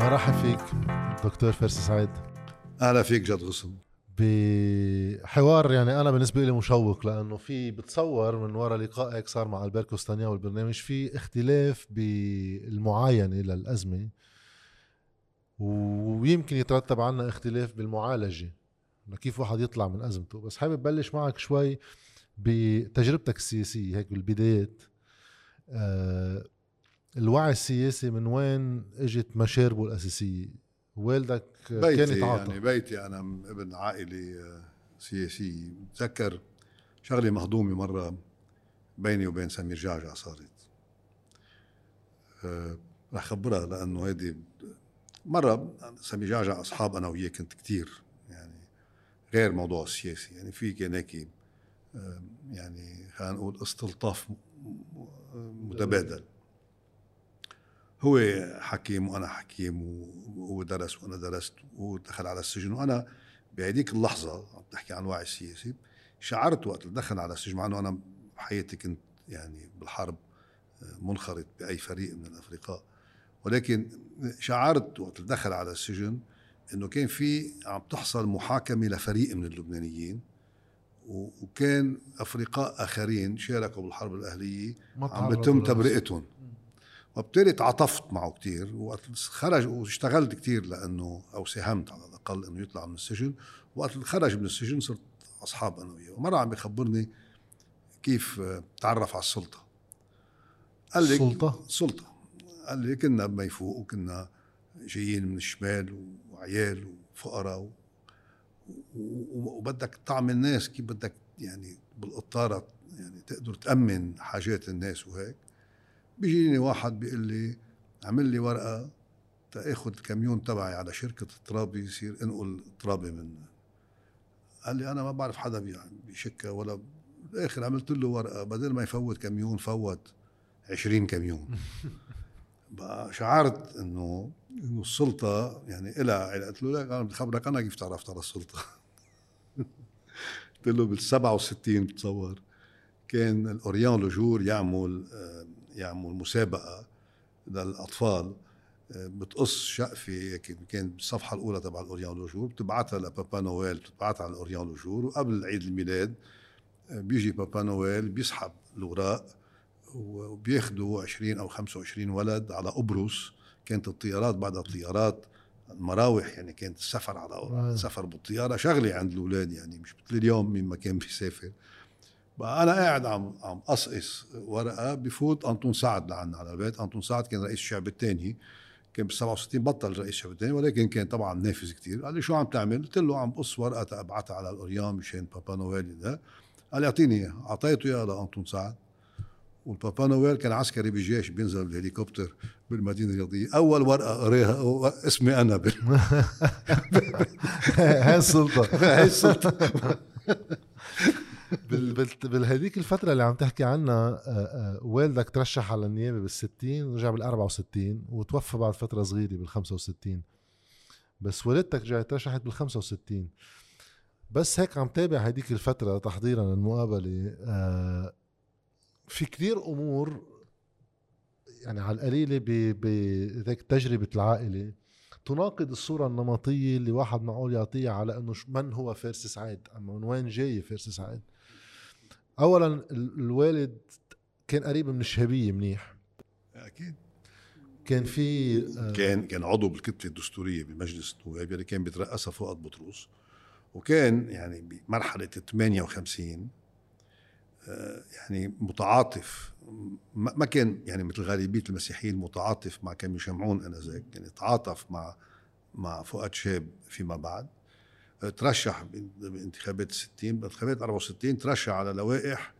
مرحب فيك دكتور فارس سعيد. أهلا فيك جد غصن. بحوار يعني أنا بالنسبة لي مشوق لأنه في بتصور من وراء لقائك صار مع البركو ستانيا والبرنامج في اختلاف بالمعاينة للازمه ويمكن يترتب عنا اختلاف بالمعالجة كيف واحد يطلع من أزمته. بس حابب بلش معك شوي بتجربتك السياسية هيك بالبدايات. آه الوعي السياسي من وين اجت مشاربه الأساسية؟ والدك بيتي كان يتعاطى يعني بيتي أنا ابن عائلة آه، سياسية. بتذكر شغلة مهضومة مرة بيني وبين سمير جعجع صارت. أه رح خبرها لأنه هيدي مرة سمير جعجع أصحاب أنا وياه كنت كتير يعني غير موضوع السياسي. يعني في كان هيك أه يعني خلينا نقول استلطاف متبادل. هو حكيم وأنا حكيم وهو درس وأنا درست ودخل على السجن وأنا بهديك اللحظة عم تحكي عن وعي سياسي شعرت وقت اللي دخل على السجن مع إنه أنا بحياتي كنت يعني بالحرب منخرط بأي فريق من الافرقاء ولكن شعرت وقت اللي دخل على السجن إنه كان في عم تحصل محاكمة لفريق من اللبنانيين وكان افرقاء آخرين شاركوا بالحرب الأهلية عم بتم تبرئتهم. وبالتالي تعاطفت معه كثير وقت خرج واشتغلت كثير لأنه أو ساهمت على الأقل إنه يطلع من السجن. وقت خرج من السجن صرت أصحاب أنا وياه. ومرة عم بخبرني كيف تعرف على السلطة. قال لي السلطة؟ السلطة. قال لي كنا بميفوق وكنا جايين من الشمال وعيال وفقراء وبدك طعم الناس كيف بدك يعني بالقطارة يعني تقدر تأمن حاجات الناس وهيك. بيجيني واحد بيقول لي عمل لي ورقة تأخذ الكاميون تبعي على شركة الترابة يصير انقل ترابة من قال لي أنا ما بعرف حدا بشكا ولا بالآخر عملت له ورقة بدل ما يفوت كاميون فوت 20 كاميون بقى شعرت انه إنه السلطة يعني لها قلت له لك أنا بدي خبرك أنا كيف تعرفت على السلطة؟ قلت له بال 67 بتصور كان ال Orient-Le Jour يعمل آه، يعمل مسابقة للأطفال آه، بتقص شقفه كان بالصفحه الأولى تبع ال Orient-Le Jour بتبعتها لبابا نويل بتبعتها على ال Orient-Le Jour وقبل عيد الميلاد آه، بيجي بابا نويل بيسحب الاوراق وبياخذوا 20 أو 25 ولد على قبرص كانت الطيارات بعد الطيارات المراوح يعني كانت السفر على السفر بالطيارة شغلة عند الأولاد يعني مش مثل اليوم مين ما كان بيسافر. بقى أنا قاعد عم عم قصقص ورقة بفوت أنطون سعد لعنا على البيت. أنطون سعد كان رئيس الشعب الثاني كان بال 67 بطل رئيس الشعب الثاني ولكن كان طبعا نافذ كثير قال لي شو عم تعمل؟ قلت له عم بقص ورقة تبعتها على الأوريان مشان بابا نويل ده. قال لي أعطيني إياها. أعطيته إياها لأنطون سعد. والبابا نويل كان عسكري بالجيش بينزل بالهليكوبتر بالمدينة الرياضية. أول ورقة قريها اسمي أنا هاي السلطة. هاي السلطة. بهذيك الفترة اللي عم تحكي عنها آه، آه، والدك ترشح على النيابة بال60 ورجع بال64 وتوفى بعد فترة صغيرة بال65 بس والدتك رجعت ترشحت بال65 بس هيك عم تابع هذيك الفترة تحضيرا للمقابلة. آه، في كثير أمور يعني على القليلة بهيك تجربة العائلة. تناقض الصورة النمطية اللي واحد معقول يعطيها على إنه من هو فارس سعيد أما من وين جاي فارس سعيد اولا الوالد كان قريب من الشهابيه منيح. أكيد. كان في آه، كان كان عضو بالكتلة الدستورية بمجلس النواب اللي كان بيترأسها فؤاد بطرس وكان يعني بمرحلة 58 آه، يعني متعاطف ما كان يعني مثل غالبيه المسيحيين متعاطف مع كانوا يشمعون آنذاك يعني تعاطف مع مع فؤاد شاب فيما بعد. ترشح بانتخابات 60 بانتخابات 64 ترشح على لوائح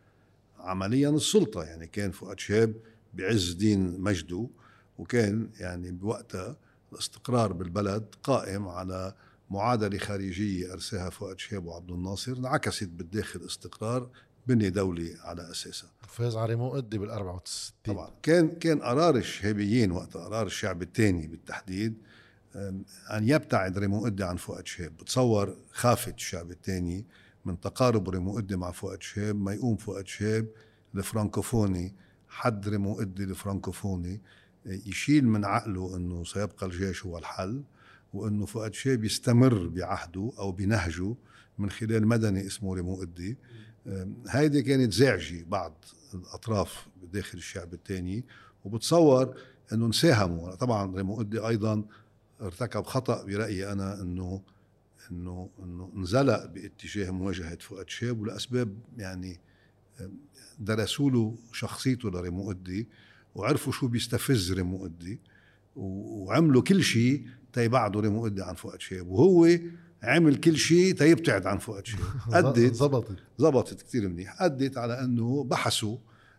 عمليا السلطة يعني كان فؤاد شاب بعز دين مجده وكان يعني بوقتها الاستقرار بالبلد قائم على معادلة خارجية أرساها فؤاد شهاب وعبد الناصر انعكست بالداخل استقرار بني دولي على أساسها فاز على ريمون إده بال 64 طبعا. كان كان قرار الشهابيين وقت قرار الشعبة الثانية بالتحديد أن يبتعد ريمون إده عن فؤاد شهاب بتصور خافت الشعبة الثانية من تقارب ريمون إده مع فؤاد شهاب ما يقوم فؤاد شهاب الفرانكوفوني حد ريمون إده الفرانكوفوني يشيل من عقله إنه سيبقى الجيش هو الحل وإنه فؤاد شيب يستمر بعهده أو بنهجه من خلال مدني اسمه ريمو ادي هيدي كانت زعجة بعض الأطراف داخل الشعب الثاني وبتصور إنه نساهموا طبعا ريمو ادي أيضا ارتكب خطأ برأيي أنا إنه إنه إنه انزلق باتجاه مواجهة فؤاد شاب ولأسباب يعني درسوا له شخصيته لريمو أدي وعرفوا شو بيستفز ريمو أدي وعملوا كل شيء تيبعدوا ريمو أدي عن فؤاد شاب وهو عمل كل شيء تيبتعد عن فؤاد شاب ادت زبطت زبطت كثير منيح. ادت على إنه بحثوا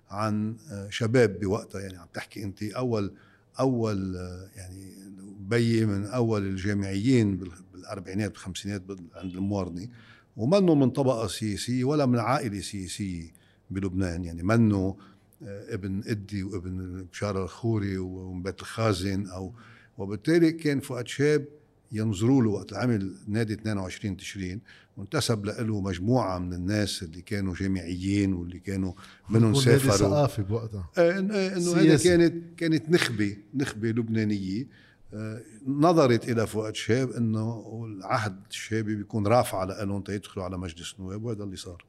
عن شباب بوقتها يعني عم تحكي أنت أول أول يعني بيي من أول الجامعيين بالأربعينات بالخمسينات عند الموارني ومنه من طبقة سياسية ولا من عائلة سياسية بلبنان. يعني منه آه، ابن إدي وابن بشار الخوري ومن بيت الخازن أو وبالتالي كان فؤاد شاب ينظروا له وقت عمل نادي 22 تشرين وانتسب له مجموعة من الناس اللي كانوا جامعيين واللي كانوا منهم سافروا. ثقافي بوقتها. آه، إنه هذا كانت كانت نخبة نخبة لبنانية. آه، نظرت إلى فؤاد شاب إنه العهد الشابي بيكون رافع لهم تيدخلوا على مجلس النواب وهذا اللي صار.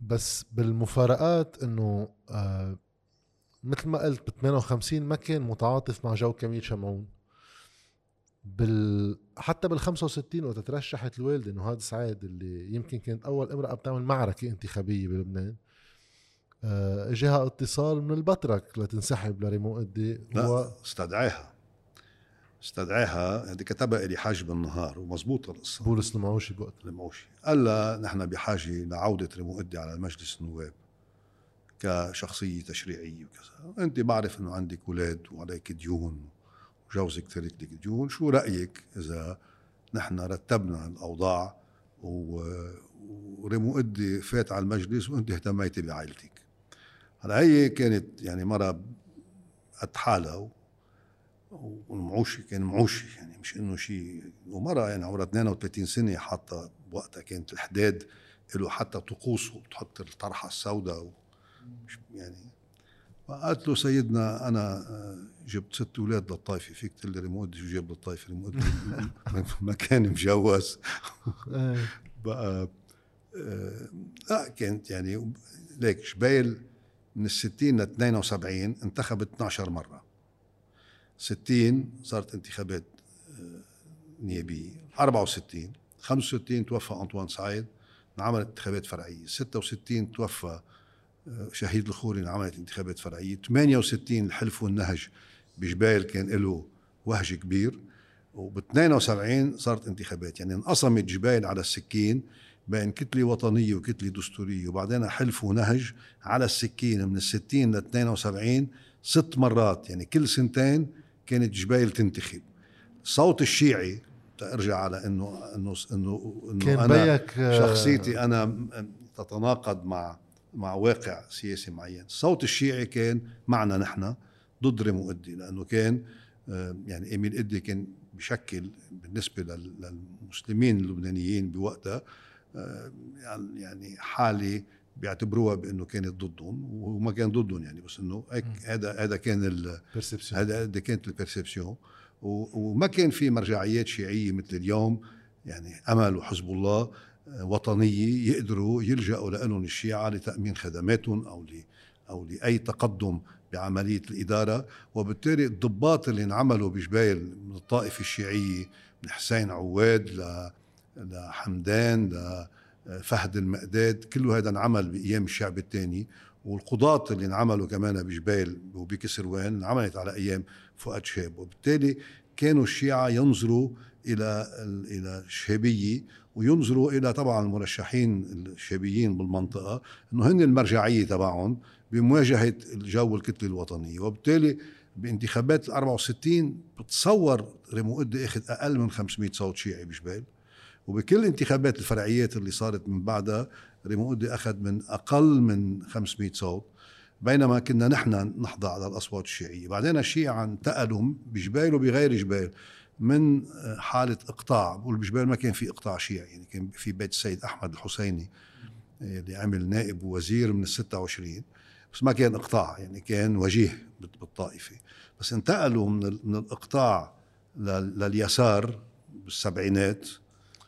بس بالمفارقات إنه آه مثل ما قلت ب 58 ما كان متعاطف مع جو كميل شمعون. بال حتى بال 65 وقت ترشحت الوالدة نهاد سعيد اللي يمكن كانت أول امرأة بتعمل معركة انتخابية بلبنان آه إجاها اتصال من البترك لتنسحب لريمو أدي لا استدعاها. استدعاها هذه كتبها لي حاج بالنهار ومزبوطة القصة. بولس المعوشي بوقت. المعوشي قال لها نحن بحاجة لعودة ريمو أدي على مجلس النواب كشخصية تشريعية وكذا. أنت بعرف أنه عندك أولاد وعليك ديون. وجوزك ترك لك ديون شو رأيك إذا نحن رتبنا الأوضاع وريمو ادي فات على المجلس وأنت اهتميتي بعائلتك؟ هلا هي كانت يعني مرة قد حالها والمعوشي كان معوشي يعني مش إنه شيء ومرة يعني عمرها 32 سنة حاطة بوقتها كانت الحداد له حتى طقوس وتحط الطرحة السوداء يعني. فقالت له سيدنا آه، جبت ست أولاد للطائفة فيك تقول لي ريموت شو جاب للطائفة؟ ريموت مكان مجوز. إيه. بقى آه، لا كانت يعني ليك شبيل من ال 60 ل 72 انتخبت 12 مرة. 60 صارت انتخابات آه، نيابية. 64 65 توفى أنطوان سعيد انعملت انتخابات فرعية. 66 توفى آه، شهيد الخوري انعملت انتخابات فرعية. 68 الحلف والنهج بجبال كان له وهج كبير وب 72 صارت انتخابات. يعني انقسمت جبيل على السكين بين كتلة وطنية وكتلة دستورية وبعدين حلف ونهج على السكين. من الستين ل 72 ست مرات يعني كل سنتين كانت جبيل تنتخب. الصوت الشيعي ارجع على انه انه انه إنه كان أنا بيك آه، شخصيتي أنا تتناقض مع مع واقع سياسي معين. الصوت الشيعي كان معنا نحن ضد ريمو ادي لأنه كان آه، يعني إيميل إدي كان بشكل بالنسبة للمسلمين اللبنانيين بوقتها آه، يعني حالة بيعتبروها بأنه كانت ضدهم وما كان ضدهم يعني بس إنه هذا هذا كان هذا هذا كانت البرسبسيون وما كان في مرجعيات شيعية مثل اليوم يعني أمل وحزب الله آه، وطنية يقدروا يلجأوا لهم الشيعة لتأمين خدماتهم أو أو لأي تقدم بعملية الإدارة وبالتالي الضباط اللي انعملوا بجبال من الطائفه الشيعيه من حسين عواد ل لحمدان ل فهد المقداد كله هذا انعمل بأيام الشعب الثاني والقضاة اللي انعملوا كمان بجبال وبكسروان انعملت على أيام فؤاد شاب وبالتالي كانوا الشيعة ينظروا إلى إلى الشهابية وينظروا إلى طبعا المرشحين الشابيين بالمنطقة إنه هن المرجعية تبعهم بمواجهة الجو الكتلة الوطنية. وبالتالي بانتخابات ال 64 بتصور ريمو أخذ أقل من 500 صوت شيعي بجبال. وبكل انتخابات الفرعيات اللي صارت من بعدها ريمودي أخذ من أقل من 500 صوت. بينما كنا نحن نحظى على الأصوات الشيعية. بعدين الشيعة انتقلوا بجبال وبغير جبال. من حالة إقطاع بقول بجبال ما كان في إقطاع شيعي يعني كان في بيت السيد أحمد الحسيني اللي عمل نائب ووزير من ال 26 بس ما كان إقطاع يعني كان وجيه بالطائفة. بس انتقلوا من من الإقطاع لليسار بالسبعينات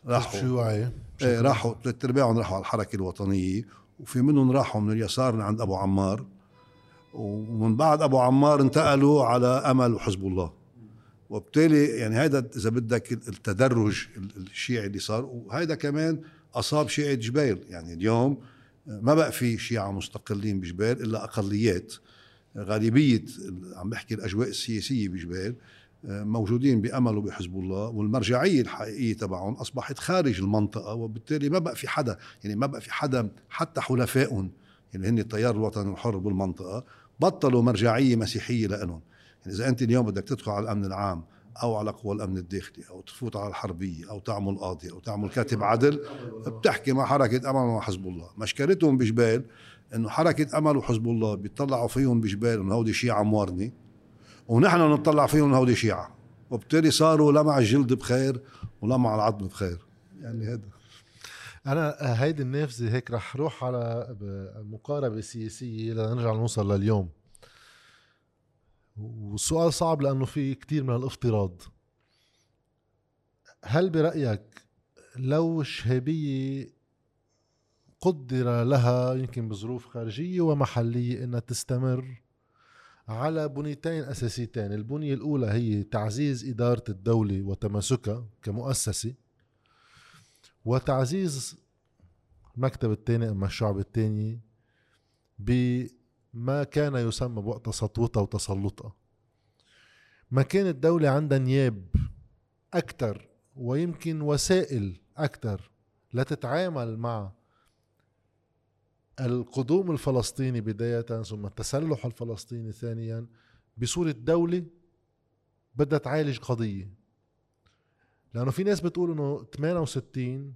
راحوا شيوعي إيه راحوا ثلاث ارباعهم راحوا على الحركة الوطنية وفي منهم راحوا من اليسار من عند أبو عمار ومن بعد أبو عمار انتقلوا على أمل وحزب الله. وبالتالي يعني هذا إذا بدك التدرج الشيعي اللي صار وهذا كمان أصاب شيعة جبيل. يعني اليوم ما بقى في شيعة مستقلين بجبال إلا أقليات. غالبية عم بحكي الأجواء السياسية بجبال موجودين بأمل وبحزب الله والمرجعية الحقيقية تبعهم أصبحت خارج المنطقة وبالتالي ما بقى في حدا يعني ما بقى في حدا حتى حلفائهم اللي يعني هن التيار الوطني الحر بالمنطقة بطلوا مرجعية مسيحية لهم يعني إذا أنت اليوم بدك تدخل على الأمن العام أو على قوى الأمن الداخلي أو تفوت على الحربية أو تعمل قاضي أو تعمل كاتب عدل بتحكي مع حركة أمل ومع حزب الله. مشكلتهم بجبال إنه حركة أمل وحزب الله بيطلعوا فيهم بجبال إنه هودي شيعة موارنه ونحن نطلع فيهم إنه هودي شيعة وبالتالي صاروا لا مع الجلد بخير ولا مع العظم بخير. يعني هذا. أنا هيدي النافذة هيك رح روح على مقاربة سياسية لنرجع نوصل لليوم. والسؤال صعب لأنه في كتير من الافتراض هل برأيك لو الشهابيه قدر لها يمكن بظروف خارجية ومحلية إنها تستمر على بنيتين أساسيتين، البنية الأولى هي تعزيز إدارة الدولة وتماسكها كمؤسسة وتعزيز المكتب الثاني أما الشعب الثاني ما كان يسمى بوقت سطوتها وتسلطها ما كانت الدولة عندها نياب أكثر ويمكن وسائل أكثر لتتعامل مع القدوم الفلسطيني بداية ثم التسلح الفلسطيني ثانيا بصورة دولة بدها تعالج قضية. لأنه في ناس بتقول إنه 68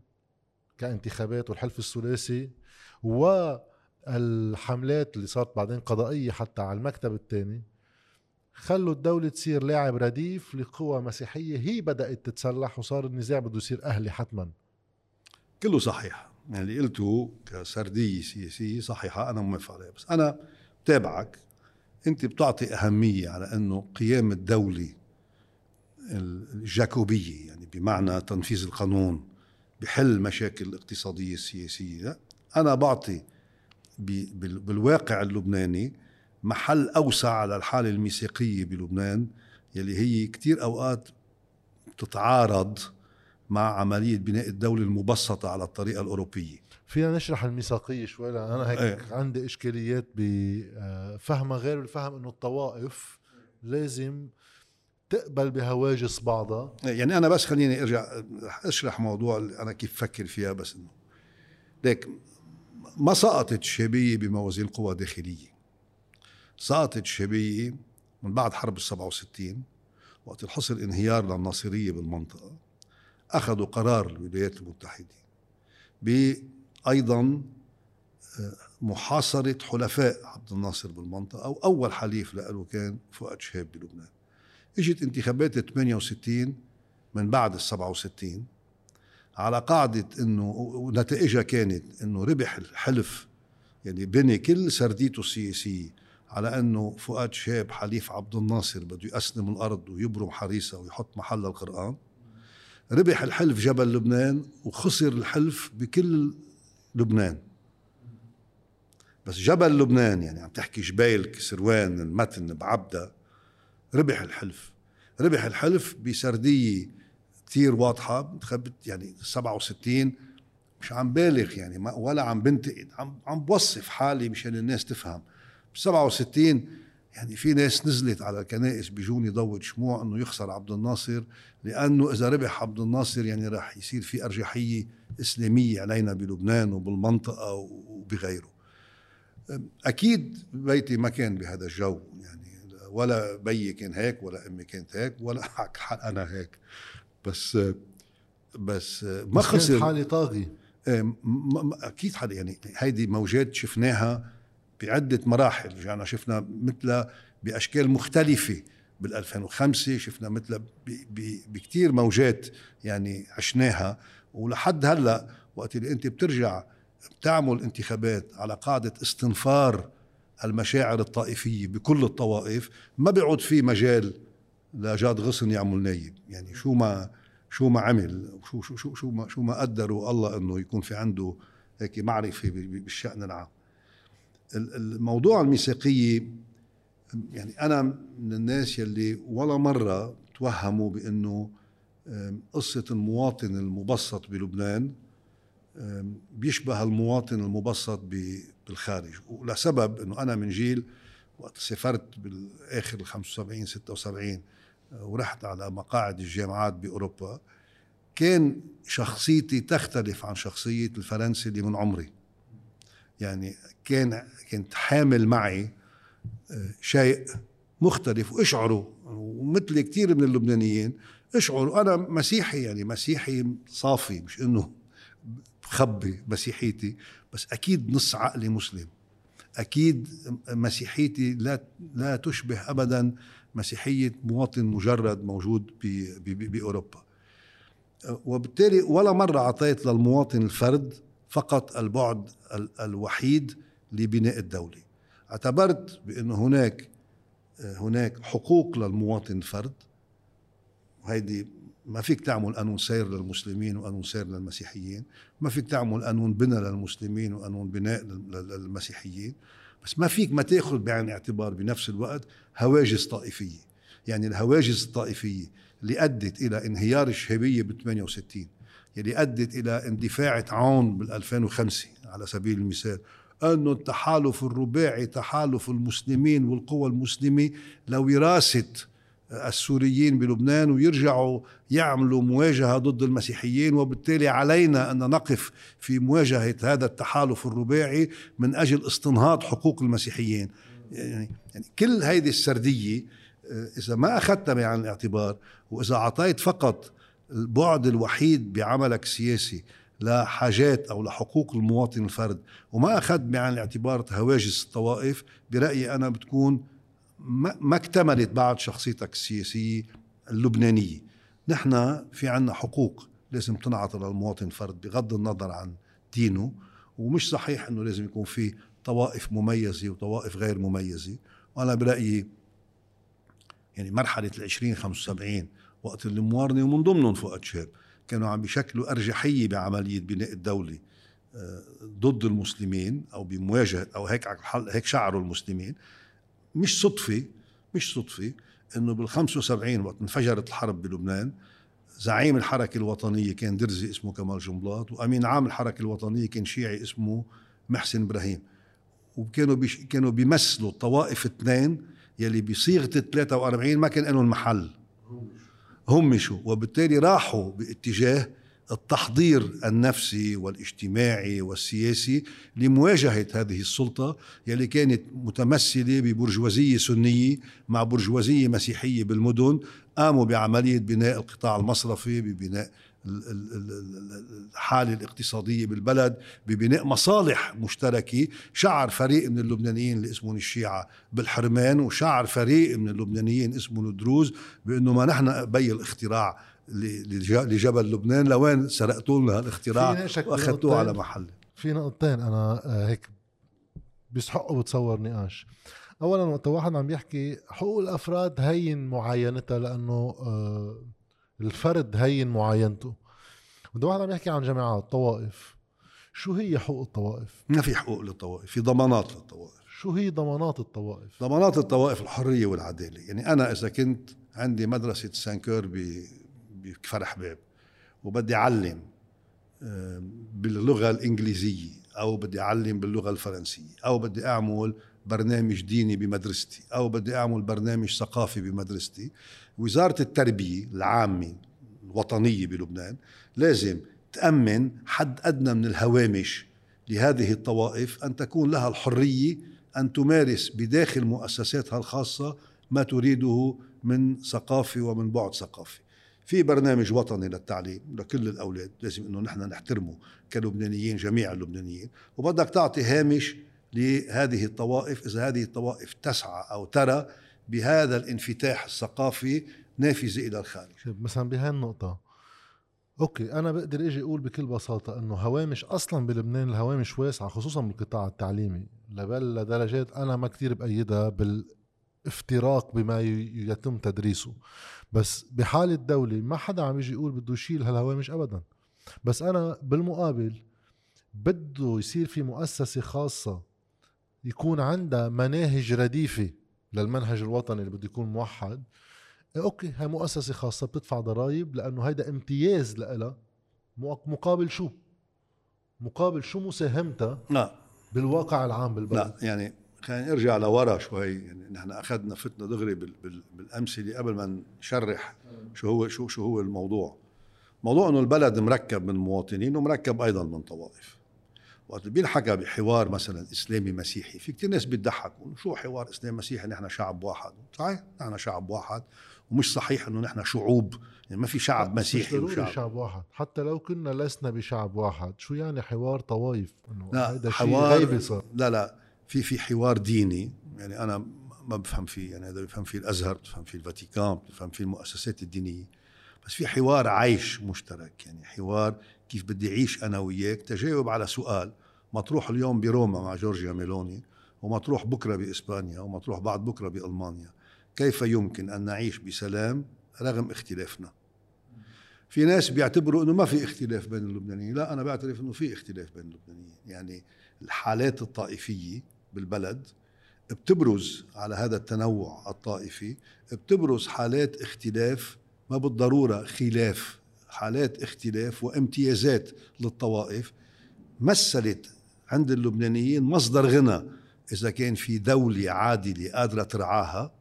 كانتخابات والحلف الثلاثي و الحملات اللي صارت بعدين قضائية حتى على المكتب الثاني خلوا الدولة تصير لاعب رديف لقوى مسيحية هي بدأت تتسلح وصار النزاع بده يصير أهلي حتما. كله صحيح. يعني اللي قلته كسردية سياسية صحيحة أنا موافق عليها بس أنا بتابعك. أنت بتعطي أهمية على أنه قيام الدولة الجاكوبية يعني بمعنى تنفيذ القانون بحل مشاكل الاقتصادية السياسية. أنا بعطي بالواقع اللبناني محل أوسع على الحالة الميثاقية بلبنان يلي هي كتير أوقات تتعارض مع عملية بناء الدولة المبسطة على الطريقة الأوروبية. فينا نشرح الميثاقية شوي لأن أنا هيك إيه. عندي إشكاليات بفهمها غير الفهم إنه الطوائف لازم تقبل بهواجس بعضها. يعني أنا بس خليني أرجع أشرح موضوع أنا كيف فكر فيها بس إنه. ليك ما سقطت الشعبية بموازين قوى داخلية. سقطت الشعبية من بعد حرب السبعة وستين وقت اللي حصل انهيار للناصرية بالمنطقة أخذوا قرار الولايات المتحدة بأيضا آه، محاصرة حلفاء عبد الناصر بالمنطقة أو أول حليف له كان فؤاد شهاب بلبنان إجت انتخابات 68 من بعد ال 67 على قاعدة إنه ونتائجها كانت إنه ربح الحلف يعني بني كل سرديته السياسية على إنه فؤاد شاب حليف عبد الناصر بده يأسلم الأرض ويبرم حريصة ويحط محل القرآن. ربح الحلف جبل لبنان وخسر الحلف بكل لبنان. بس جبل لبنان يعني عم تحكي جبيل كسروان المتن بعبدة ربح الحلف. ربح الحلف بسردية كثير واضحة يعني 67 مش عم بالغ يعني ما ولا عم بنتقد عم عم بوصف حالي مشان الناس تفهم. ب 67 يعني في ناس نزلت على الكنائس بيجوني ضوء شموع إنه يخسر عبد الناصر لأنه إذا ربح عبد الناصر يعني راح يصير في أرجحية إسلامية علينا بلبنان وبالمنطقة وبغيره. أكيد بيتي ما كان بهذا الجو يعني ولا بيي كان هيك ولا أمي كانت هيك ولا أنا هيك. بس بس ما خسر. حالة طاغي إيه، أكيد حالة يعني هيدي موجات شفناها بعدة مراحل رجعنا شفنا مثلها بأشكال مختلفة بال 2005 شفنا مثلها بكثير موجات يعني عشناها ولحد هلأ وقت اللي أنت بترجع بتعمل انتخابات على قاعدة استنفار المشاعر الطائفية بكل الطوائف ما بيعود في مجال لجاد غصن يعمل نايب. يعني شو ما شو ما عمل شو شو شو شو ما شو ما قدروا الله إنه يكون في عنده هيك معرفة بالشأن العام. الموضوع الميثاقية يعني أنا من الناس يلي ولا مرة توهموا بإنه قصة المواطن المبسط بلبنان بيشبه المواطن المبسط بالخارج. ولسبب إنه أنا من جيل وقت سافرت بالاخر ال 75 76 ورحت على مقاعد الجامعات بأوروبا كان شخصيتي تختلف عن شخصية الفرنسي اللي من عمري. يعني كان كنت حامل معي آه، شيء مختلف واشعروا ومثل كثير من اللبنانيين اشعروا. أنا مسيحي يعني مسيحي صافي مش إنه بخبي مسيحيتي بس أكيد نص عقلي مسلم. أكيد مسيحيتي لا لا تشبه ابدا مسيحية مواطن مجرد موجود بأوروبا. وبالتالي ولا مرة أعطيت للمواطن الفرد فقط البعد الوحيد لبناء الدولة. اعتبرت بأن هناك هناك حقوق للمواطن الفرد. وهيدي ما فيك تعمل قانون سير للمسلمين وقانون سير للمسيحيين. ما فيك تعمل قانون بناء للمسلمين وقانون بناء للمسيحيين. بس ما فيك ما تاخذ بعين الاعتبار بنفس الوقت هواجس طائفية. يعني الهواجس الطائفية اللي أدت إلى انهيار الشهابية ب 68 اللي أدت إلى اندفاع عون بال 2005 على سبيل المثال. أن التحالف الرباعي تحالف المسلمين والقوى المسلمة لوراثة السوريين بلبنان ويرجعوا يعملوا مواجهة ضد المسيحيين وبالتالي علينا أن نقف في مواجهة هذا التحالف الرباعي من أجل استنهاض حقوق المسيحيين. يعني, يعني كل هذه السردية إذا ما أخذتها بعين الاعتبار وإذا أعطيت فقط البعد الوحيد بعملك السياسي لحاجات أو لحقوق المواطن الفرد وما اخذ بعين الاعتبار هواجس الطوائف برأيي أنا بتكون ما اكتملت بعد شخصيتك السياسية اللبنانية. نحن في عنا حقوق لازم تنعطى للمواطن الفرد بغض النظر عن دينه ومش صحيح إنه لازم يكون في طوائف مميزة وطوائف غير مميزة. وأنا برأيي يعني مرحلة ال 20 75 وقت الموارنه ومن ضمنهم فؤاد شاب كانوا عم بيشكلوا أرجحية بعملية بناء الدولة آه، ضد المسلمين أو بمواجهة أو هيك هيك شعروا المسلمين. مش صدفة مش صدفة إنه بال 75 وقت انفجرت الحرب بلبنان زعيم الحركة الوطنية كان درزي اسمه كمال جنبلاط وأمين عام الحركة الوطنية كان شيعي اسمه محسن إبراهيم. وكانوا بيش كانوا بيمثلوا الطوائف اثنين يلي بصيغة ال 43 ما كان لهم محل. همشوا وبالتالي راحوا باتجاه التحضير النفسي والاجتماعي والسياسي لمواجهة هذه السلطة يلي كانت متمثلة ببرجوازية سنية مع برجوازية مسيحية بالمدن قاموا بعملية بناء القطاع المصرفي ببناء الحالة الاقتصادية بالبلد ببناء مصالح مشتركة. شعر فريق من اللبنانيين اللي اسمهم الشيعة بالحرمان وشعر فريق من اللبنانيين اسمهم الدروز بأنه ما نحن بي الاختراع لجبل لبنان. لوين سرقتوا لنا الاختراع واخذتوه على محل؟ في نقطتين أنا آه، هيك بيستحقوا بتصور نقاش. اولا وقت واحد عم يحكي حقوق الأفراد هين معاينتها لأنه آه، الفرد هين معاينته. بده واحد عم يحكي عن جامعات طوائف. شو هي حقوق الطوائف؟ ما في حقوق للطوائف في ضمانات للطوائف. شو هي ضمانات الطوائف؟ ضمانات الطوائف الحرية والعدالة. يعني أنا إذا كنت عندي مدرسة سانكور بكفر حباب وبدي أعلم باللغة الإنجليزية أو بدي أعلم باللغة الفرنسية أو بدي أعمل برنامج ديني بمدرستي أو بدي أعمل برنامج ثقافي بمدرستي. وزارة التربية العامة الوطنية بلبنان لازم تأمن حد أدنى من الهوامش لهذه الطوائف أن تكون لها الحرية أن تمارس بداخل مؤسساتها الخاصة ما تريده من ثقافة ومن بعد ثقافي في برنامج وطني للتعليم لكل الأولاد لازم أنه نحن نحترمه كلبنانيين جميع اللبنانيين. وبدك تعطي هامش لهذه الطوائف إذا هذه الطوائف تسعى أو ترى بهذا الانفتاح الثقافي نافذة إلى الخارج. مثلا بهالنقطة أوكي أنا بقدر إجي أقول بكل بساطة إنه هوامش أصلا بلبنان الهوامش واسعة خصوصا بالقطاع التعليمي. لبل لدرجات أنا ما كتير بأيدها بالإفتراق بما يتم تدريسه. بس بحال الدولة ما حدا عم يجي يقول بده يشيل هالهوامش ابدا بس أنا بالمقابل بده يصير في مؤسسة خاصة يكون عندها مناهج رديفة للمنهج الوطني اللي بده يكون موحد إيه أوكي هاي مؤسسة خاصة بتدفع ضرائب لأنه هيدا امتياز لها مقابل شو؟ مقابل شو مساهمتها لا بالواقع العام بالبلد؟ لا يعني خلينا نرجع لورا شوي. يعني نحن أخذنا فتنا دغري بال بال بالأمثلة قبل ما نشرح شو هو شو شو هو الموضوع. موضوع إنه البلد مركب من مواطنين ومركب أيضا من طوائف. وقت بينحكى بحوار مثلا إسلامي مسيحي في كثير ناس بيضحكوا شو حوار اسلامي مسيحي؟ نحن شعب واحد. صحيح نحن شعب واحد. ومش صحيح إنه نحن شعوب. يعني ما في شعب مسيحي مش ضروري وشعب. شعب واحد. حتى لو كنا لسنا بشعب واحد شو يعني حوار طوايف إنه لا شيء غيبي صار. لا لا. في في حوار ديني يعني أنا ما بفهم فيه يعني هذا بفهم فيه الأزهر بفهم فيه الفاتيكان بفهم فيه المؤسسات الدينية. بس في حوار عيش مشترك يعني حوار كيف بدي أعيش أنا وياك. تجاوب على سؤال مطروح اليوم بروما مع جورجيا ميلوني ومطروح بكرة بإسبانيا ومطروح بعد بكرة بألمانيا. كيف يمكن أن نعيش بسلام رغم اختلافنا؟ في ناس بيعتبروا إنه ما في اختلاف بين اللبنانيين. لا أنا بعترف إنه في اختلاف بين اللبنانيين. يعني الحالات الطائفية بالبلد بتبرز على هذا التنوع الطائفي بتبرز حالات اختلاف ما بالضرورة خلاف حالات اختلاف وامتيازات للطوائف مثلت عند اللبنانيين مصدر غنى إذا كان في دولة عادلة قادرة ترعاها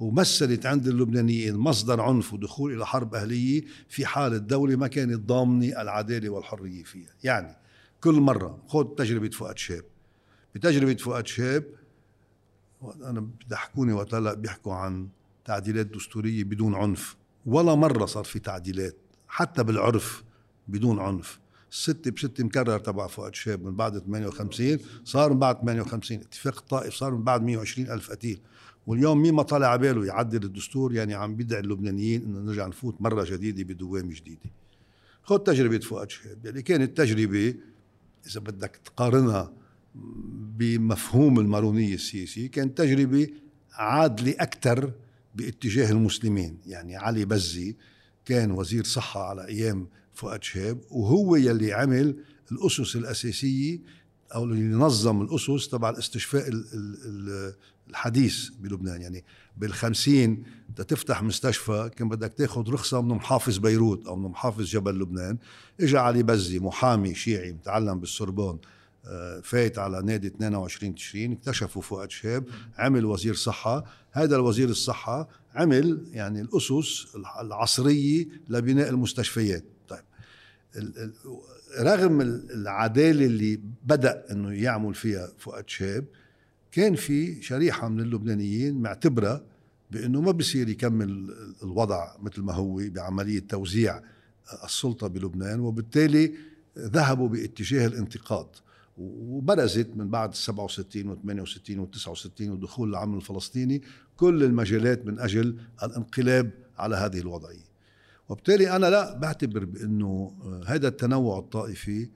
ومثلت عند اللبنانيين مصدر عنف ودخول إلى حرب أهلية في حال الدولة ما كانت ضامنة العدالة والحرية فيها، يعني كل مرة خذ تجربة فؤاد شاب بتجربة فؤاد شاب أنا بيضحكوني وقت هلأ بيحكوا عن تعديلات دستورية بدون عنف. ولا مرة صار في تعديلات حتى بالعرف بدون عنف. ستة بستة مكرر تبع فؤاد شاب من بعد 58 صار من بعد 58 اتفاق الطائف صار من بعد 120 ألف قتيل. واليوم مين ما طلع باله يعدل الدستور؟ يعني عم بيدعي اللبنانيين إنه نرجع نفوت مرة جديدة بدوام جديدة. خذ تجربة فؤاد شهاب. يعني كانت تجربة إذا بدك تقارنها بمفهوم المارونية السياسية كانت تجربة عادله أكثر باتجاه المسلمين. يعني علي بزي كان وزير صحة على أيام فؤاد شهاب وهو يلي عمل الأسس الأساسية أو اللي نظم الأسس تبع الاستشفاء الحديث بلبنان. يعني بالخمسين تفتح مستشفى كان بدك تاخذ رخصة من محافظ بيروت أو من محافظ جبل لبنان. إجا علي بزي محامي شيعي متعلم بالسوربون آه، فايت على نادي 22 تشرين اكتشفوا فؤاد شاب عمل وزير صحة. هذا الوزير الصحة عمل يعني الأسس العصرية لبناء المستشفيات. طيب رغم العدالة اللي بدأ أنه يعمل فيها فؤاد شاب كان في شريحة من اللبنانيين معتبرة بإنه ما بصير يكمل الوضع مثل ما هو بعملية توزيع السلطة بلبنان وبالتالي ذهبوا باتجاه الانتقاد. وبرزت من بعد 67 و 68 و 69 ودخول العمل الفلسطيني كل المجالات من أجل الانقلاب على هذه الوضعية. وبالتالي أنا لا بعتبر بأنه هذا التنوع الطائفي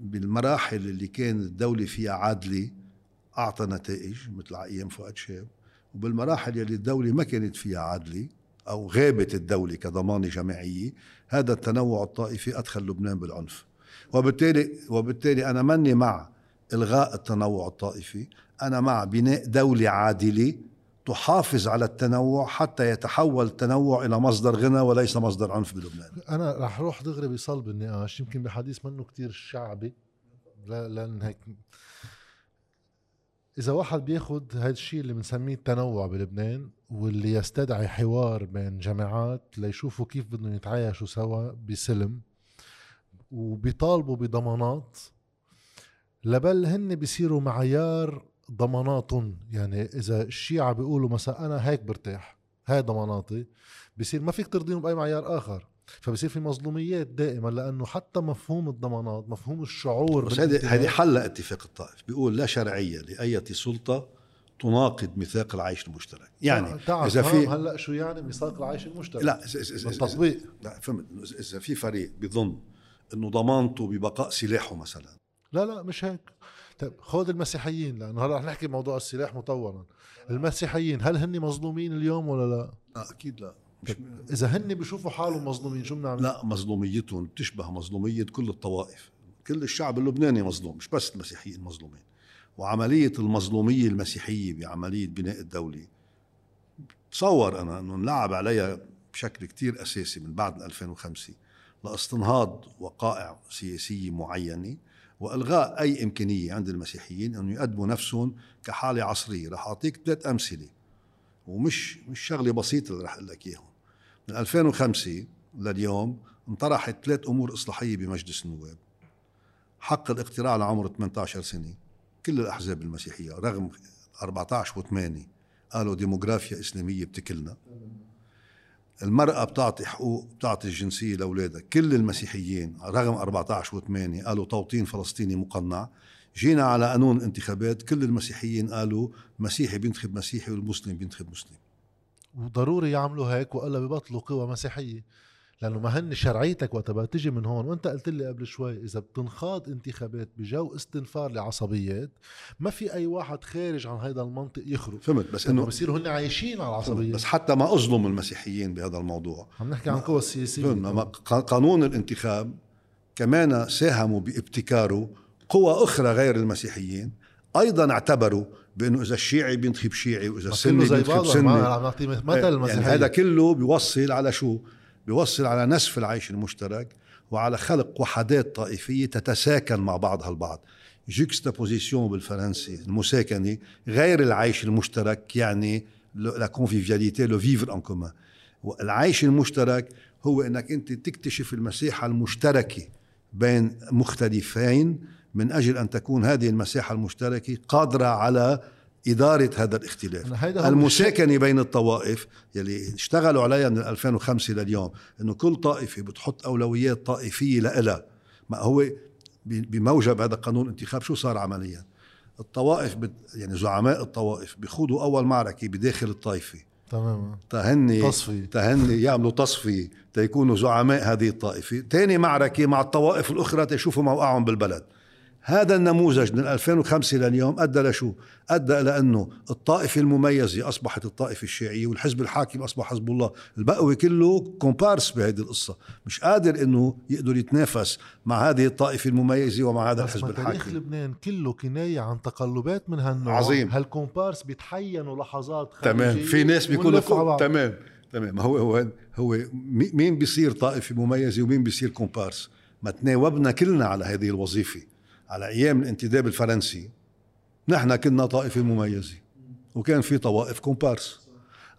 بالمراحل اللي كانت الدولة فيها عادلة أعطى نتائج مثل أيام فؤاد شاب وبالمراحل يلي الدولة ما كانت فيها عادلة أو غابت الدولة كضمانة جماعية هذا التنوع الطائفي أدخل لبنان بالعنف. وبالتالي وبالتالي أنا ماني مع إلغاء التنوع الطائفي أنا مع بناء دولة عادلة تحافظ على التنوع حتى يتحول التنوع إلى مصدر غنى وليس مصدر عنف بلبنان. أنا رح أروح دغري بصلب النقاش يمكن بحديث منه كتير شعبي. لأن هيك. إذا واحد بياخد هذا الشيء اللي بنسميه التنوع بلبنان واللي يستدعي حوار بين جماعات ليشوفوا كيف بدهم يتعايشوا سوا بسلم وبيطالبوا بضمانات. لبل هن بيصيروا معيار ضماناتهم يعني إذا الشيعة بيقولوا مثلا أنا هيك برتاح هاي ضماناتي بصير ما فيك ترضيهم بأي معيار آخر. فبصير في مظلوميات دائما لأنه حتى مفهوم الضمانات مفهوم الشعور بس هذه هذه حل اتفاق الطائف. بيقول لا شرعية لأي سلطة تناقض ميثاق العيش المشترك. يعني إذا في هلأ شو يعني ميثاق العيش المشترك؟ لا التطبيق. لا فهمت. إذا في فريق بظن إنه ضمانته ببقاء سلاحه مثلا. لا لا مش هيك. طيب خذ المسيحيين. لأنه هلا رح نحكي موضوع السلاح مطولا المسيحيين هل هن مظلومين اليوم ولا لا؟ لا أكيد لا. مش طيب إذا هن بشوفوا حالهم مظلومين شو بنعمل؟ لا مظلوميتهم بتشبه مظلومية كل الطوائف. كل الشعب اللبناني مظلوم مش بس المسيحيين مظلومين. وعملية المظلومية المسيحية بعملية بناء الدولة. تصور أنا إنه انلعب عليها بشكل كتير أساسي من بعد 2005 لاستنهاض وقائع سياسيه معينة وإلغاء أي إمكانية عند المسيحيين انه يقدموا نفسهم كحالة عصرية. رح أعطيك ثلاث أمثلة ومش مش شغلة بسيطة اللي رح أقول لك إياهم. من 2005 لليوم انطرحت ثلاث أمور إصلاحية بمجلس النواب. حق الاقتراع لعمر 18 سنة. كل الأحزاب المسيحية رغم 14 و8 قالوا ديموغرافيا إسلامية بتكلنا. المرأة بتعطي حقوق بتعطي الجنسية لأولادها. كل المسيحيين رغم 14 و8 قالوا توطين فلسطيني مقنع. جينا على قانون الانتخابات كل المسيحيين قالوا مسيحي بينتخب مسيحي والمسلم بينتخب مسلم. وضروري يعملوا هيك وإلا ببطلوا قوى مسيحية. لأنه ما هن شرعيتك وقت تجي من هون وأنت قلت لي قبل شوي إذا بتنخاض انتخابات بجو استنفار لعصبيات ما في أي واحد خارج عن هذا المنطق يخرج. فهمت بس إنه بصيروا هن عايشين على العصبية. بس حتى ما أظلم المسيحيين بهذا الموضوع. عم نحكي عن القوى السياسية. قانون الانتخاب كمان ساهموا بابتكاره قوى أخرى غير المسيحيين أيضا اعتبروا بإنه إذا الشيعي بينتخب شيعي وإذا السني بينتخب سني. نعطي مثل يعني هذا كله بيوصل على شو؟ بيوصل على نسف العيش المشترك وعلى خلق وحدات طائفية تتساكن مع بعضها البعض. Juxtaposition بالفرنسي المساكنة غير العيش المشترك يعني la convivialité, le vivre en commun العيش المشترك هو إنك أنت تكتشف المساحة المشتركة بين مختلفين من أجل أن تكون هذه المساحة المشتركة قادرة على إدارة هذا الاختلاف. المساكنة بين الطوائف يلي اشتغلوا عليها من 2005 لليوم أنه كل طائفة بتحط أولويات طائفية لإلها. ما هو بموجب هذا قانون الانتخاب شو صار عمليا؟ الطوائف بت يعني زعماء الطوائف بيخوضوا أول معركة بداخل الطائفة. تمام. تهني تصفي تهني يعملوا تصفية تيكونوا زعماء هذه الطائفة. ثاني معركة مع الطوائف الأخرى تيشوفوا موقعهم بالبلد. هذا النموذج من 2005 لليوم أدى لشو؟ أدى إلى أنه الطائفة المميزة أصبحت الطائفة الشيعية والحزب الحاكم أصبح حزب الله، البقوي كله كومبارس بهذه القصة، مش قادر إنه يقدر يتنافس مع هذه الطائفة المميزة ومع هذا الحزب الحاكم تاريخ لبنان كله كناية عن تقلبات من هالنوع. عظيم. هالكومبارس بيتحينوا لحظات تمام. في ناس بيكونوا تمام. تمام. هو هو هو مين بيصير طائفة مميزة ومين بيصير كومبارس؟ ما تناوبنا كلنا على هذه الوظيفة. على أيام الانتداب الفرنسي نحن كنا طائفه مميزه وكان في طوائف كومبارس.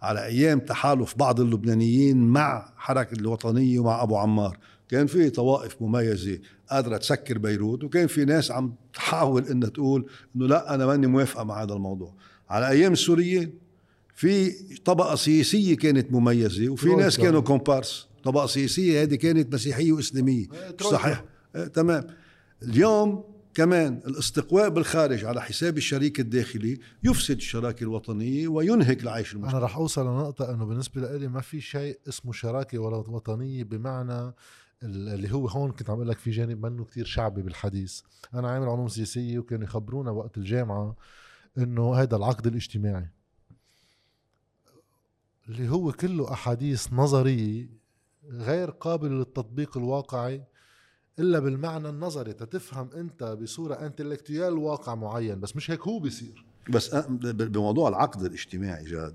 على أيام تحالف بعض اللبنانيين مع حركة الوطنية ومع أبو عمار كان في طوائف مميزة قادرة تسكر بيروت وكان في ناس عم تحاول إنها تقول إنه لا أنا ماني موافقة مع هذا الموضوع. على أيام السوريين في طبقة سياسية كانت مميزة وفي ناس كانوا كومبارس. طبقة سياسية هذه كانت مسيحية وإسلامية. صحيح. آه تمام. اليوم كمان الاستقواء بالخارج على حساب الشريك الداخلي يفسد الشراكة الوطنية وينهك العيش المجتمعي أنا رح أوصل لنقطة أنه بالنسبة لي ما في شيء اسمه شراكة وطنية بمعنى اللي هو هون كنت عم أقول لك في جانب منه كتير شعبي بالحديث. أنا عامل علوم سياسية وكانوا يخبرونا وقت الجامعة إنه هذا العقد الاجتماعي. اللي هو كله أحاديث نظرية غير قابل للتطبيق الواقعي إلا بالمعنى النظري تتفهم أنت بصورة انتلكتويال واقع معين بس مش هيك هو بيصير. بس بموضوع العقد الاجتماعي جاد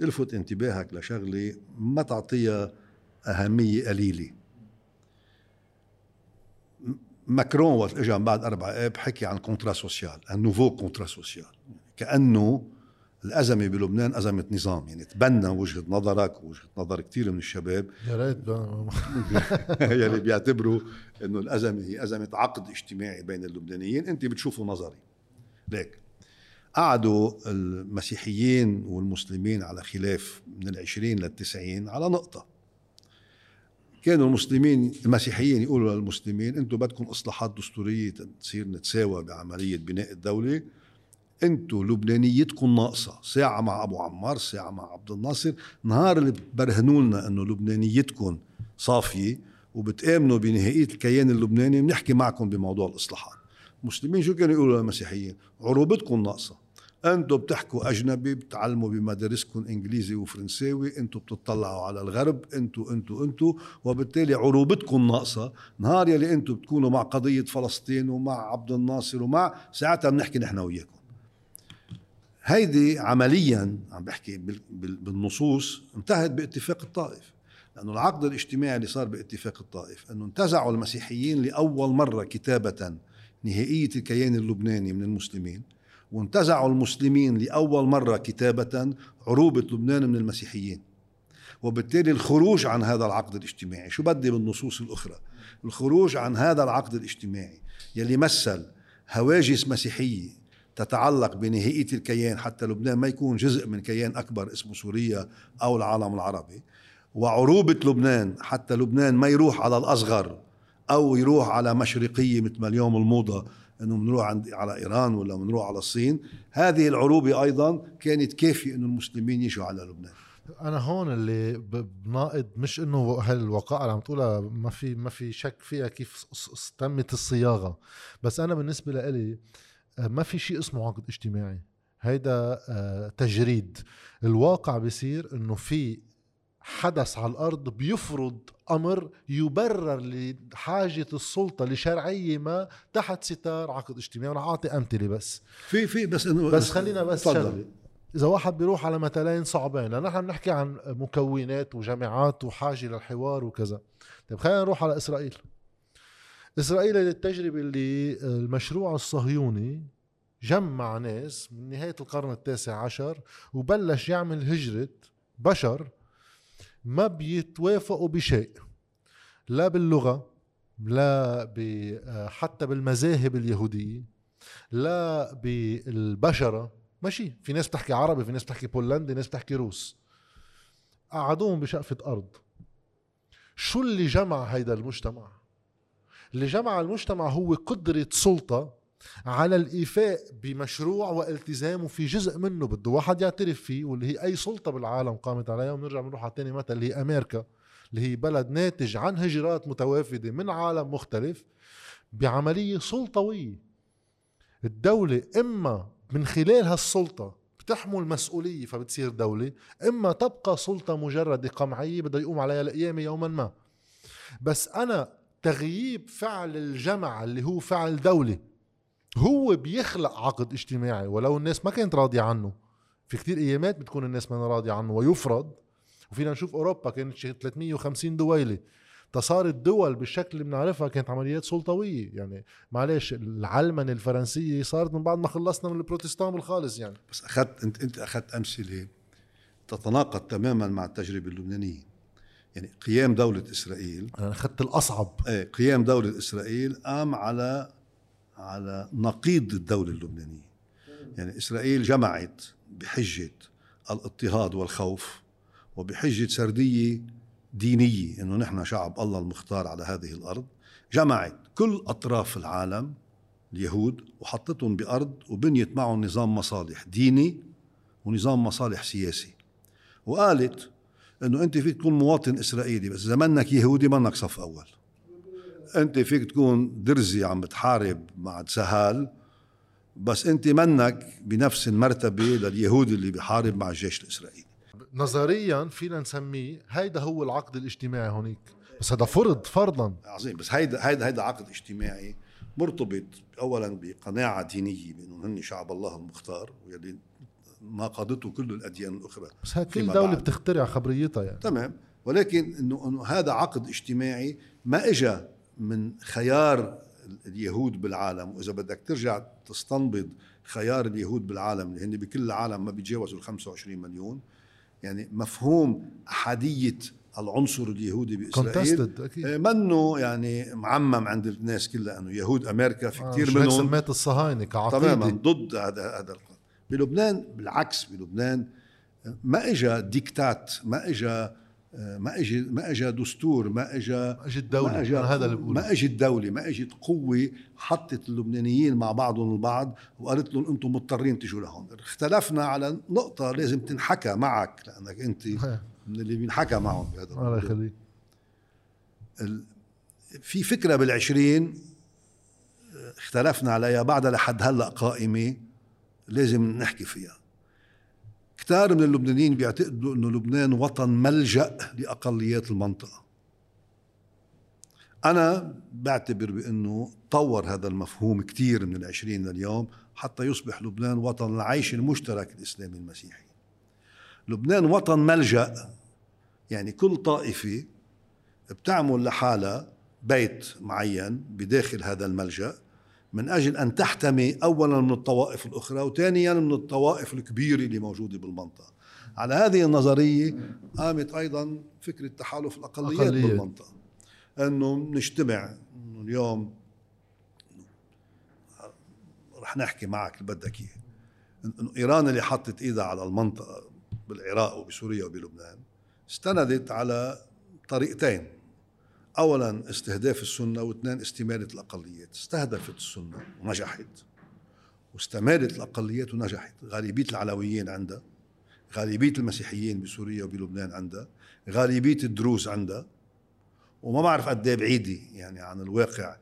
الفت انتباهك لشغلة ما تعطيها أهمية قليلة. ماكرون وقت اجى بعد أربع آب حكي عن contrat social, un nouveau contrat social كأنه الأزمة بلبنان أزمة نظام يعني تبنى وجهة نظرك ووجهة نظر كثير من الشباب. يا ريت. يلي بيعتبروا إنه الأزمة هي أزمة عقد اجتماعي بين اللبنانيين. أنت بتشوفه نظري. ليك. قعدوا المسيحيين والمسلمين على خلاف من العشرين للتسعين على نقطة. كانوا المسلمين المسيحيين يقولوا للمسلمين أنتم بدكم إصلاحات دستورية تصير نتساوى بعملية بناء الدولة. أنتوا لبنانيتكم ناقصة. ساعة مع أبو عمار ساعة مع عبد الناصر. نهار اللي بتبرهنوا لنا إنه لبنانيتكم صافية وبتآمنوا بنهائية الكيان اللبناني بنحكي معكم بموضوع الإصلاحات. المسلمين شو كانوا يقولوا للمسيحيين؟ عروبتكم ناقصة. أنتم بتحكوا أجنبي بتعلموا بمدارسكم إنجليزي وفرنساوي أنتم بتطلعوا على الغرب أنتم أنتم أنتم وبالتالي عروبتكم ناقصة. نهار يلي أنتم بتكونوا مع قضية فلسطين ومع عبد الناصر ومع ساعتها بنحكي نحن وياكم. هيدي عمليا عم بحكي بالنصوص انتهت باتفاق الطائف لأنه العقد الاجتماعي اللي صار باتفاق الطائف أنه انتزعوا المسيحيين لأول مرة كتابة نهائية الكيان اللبناني من المسلمين وانتزعوا المسلمين لأول مرة كتابة عروبة لبنان من المسيحيين. وبالتالي الخروج عن هذا العقد الاجتماعي شو بدي بالنصوص الأخرى؟ الخروج عن هذا العقد الاجتماعي يلي مثل هواجس مسيحية تتعلق بنهائية الكيان حتى لبنان ما يكون جزء من كيان أكبر اسمه سوريا أو العالم العربي. وعروبة لبنان حتى لبنان ما يروح على الأصغر أو يروح على مشرقية مثل ما اليوم الموضة إنه بنروح عند على إيران ولا بنروح على الصين. هذه العروبة أيضا كانت كافية إنه المسلمين يجوا على لبنان. أنا هون اللي بناقد مش إنه هالوقائع اللي عم تقولها ما في ما في شك فيها كيف تمت الصياغة. بس أنا بالنسبة لي آه، ما في شيء اسمه عقد اجتماعي. هيدا آه، تجريد. الواقع بيصير إنه في حدث على الأرض بيفرض أمر يبرر لحاجة السلطة لشرعية ما تحت ستار عقد اجتماعي. وأنا أعطي أمثلة بس. في في بس إنه بس خلينا بس شغلة. إذا واحد بيروح على مثلين صعبين لأن نحن بنحكي عن مكونات وجامعات وحاجة للحوار وكذا. طيب خلينا نروح على إسرائيل. إسرائيل التجربه اللي المشروع الصهيوني جمع ناس من نهاية القرن التاسع عشر وبلش يعمل هجرة بشر ما بيتوافقوا بشيء لا باللغة لا حتى بالمذاهب اليهودية لا بالبشرة. ماشي في ناس بتحكي عربي في ناس بتحكي بولندي ناس بتحكي روس. قعدوهم بشقفة أرض. شو اللي جمع هيدا المجتمع؟ اللي جمع المجتمع هو قدرة سلطة على الإيفاء بمشروع والتزامه في جزء منه. بده واحد يعترف فيه واللي هي أي سلطة بالعالم قامت عليها. ونرجع بنروح على تاني مثل اللي هي أمريكا اللي هي بلد ناتج عن هجرات متوافدة من عالم مختلف بعملية سلطوية. الدولة إما من خلال هالسلطة بتحمل مسؤولية فبتصير دولة إما تبقى سلطة مجردة قمعية بده يقوم عليها القيامة يوما ما. بس أنا تغييب فعل الجمع اللي هو فعل دولة. هو بيخلق عقد اجتماعي ولو الناس ما كانت راضية عنه. في كتير أيامات بتكون الناس ما راضية عنه ويفرض. وفينا نشوف أوروبا كانت 350 دويلة. تصارت دول بالشكل اللي بنعرفها كانت عمليات سلطوية. يعني معلش العلمنه الفرنسية صارت من بعد ما خلصنا من البروتستان بالخالص يعني. بس أخذت أنت أنت أخذت أمثلة تتناقض تماما مع التجربة اللبنانية. يعني قيام دولة إسرائيل. أنا أخذت الأصعب. إيه قيام دولة إسرائيل قام على على نقيض الدولة اللبنانية. يعني إسرائيل جمعت بحجة الاضطهاد والخوف وبحجة سردية دينية إنه نحن شعب الله المختار على هذه الأرض. جمعت كل أطراف العالم اليهود وحطتهم بأرض وبنيت معهم نظام مصالح ديني ونظام مصالح سياسي. وقالت إنه أنت فيك تكون مواطن إسرائيلي بس اذا منك يهودي منك صف أول. أنت فيك تكون درزي عم بتحارب مع سهال بس أنت منك بنفس المرتبة لليهودي اللي بيحارب مع الجيش الإسرائيلي. نظريا فينا نسميه هيدا هو العقد الاجتماعي هونيك بس هذا فرض فرضا. عظيم بس هيدا هيدا هيدا عقد اجتماعي مرتبط اولا بقناعة دينية بأنه هن شعب الله المختار واللي ناقضته كل الأديان الأخرى بس كل دولة بعد. بتخترع خبريتها يعني. تمام. ولكن إنه إنه هذا عقد اجتماعي ما اجى من خيار اليهود بالعالم. وإذا بدك ترجع تستنبط خيار اليهود بالعالم اللي هن بكل العالم ما بيتجاوزوا ال 25 مليون يعني مفهوم أحادية العنصر اليهودي بإسرائيل. آه، منه يعني معمم عند الناس كلها إنه يهود أمريكا في آه كثير منهم. سميت الصهاينة كعقيدة؟ تماما ضد هذا هذا بلبنان بالعكس بلبنان ما اجى ديكتات ما اجى ما اجى ما اجى دستور ما اجى ما إجت دولة ما اجى أنا هذا اللي بقوله. ما إجت دولة ما إجت قوة حطت اللبنانيين مع بعضهم البعض وقالت لهم أنتم مضطرين تجوا لهون. اختلفنا على نقطة لازم تنحكى معك لأنك أنت من اللي بينحكى معهم بهذا الله. يخليك. في فكرة بالعشرين اختلفنا عليها بعدها لحد هلأ قائمة. لازم نحكي فيها. كتار من اللبنانيين بيعتقدوا إنه لبنان وطن ملجأ لأقليات المنطقة. أنا بعتبر بإنه طور هذا المفهوم كتير من العشرين لليوم حتى يصبح لبنان وطن العيش المشترك الإسلامي المسيحي. لبنان وطن ملجأ يعني كل طائفة بتعمل لحالها بيت معين بداخل هذا الملجأ من أجل أن تحتمي أولا من الطوائف الأخرى وثانيا من الطوائف الكبيرة اللي موجودة بالمنطقة. على هذه النظرية قامت أيضا فكرة تحالف الأقليات أقليات. بالمنطقة. أنه نجتمع اليوم رح نحكي معك اللي بدك إياه. إنه إيران اللي حطت إيدها على المنطقة بالعراق وبسوريا وبلبنان استندت على طريقتين. اولا استهداف السنة واثنين استماله الأقليات. استهدفت السنة ونجحت. واستمالت الأقليات ونجحت. غالبية العلويين عندها. غالبية المسيحيين بسوريا وبلبنان عندها. غالبية الدروز عندها. وما بعرف قد إيه بعيدة يعني عن الواقع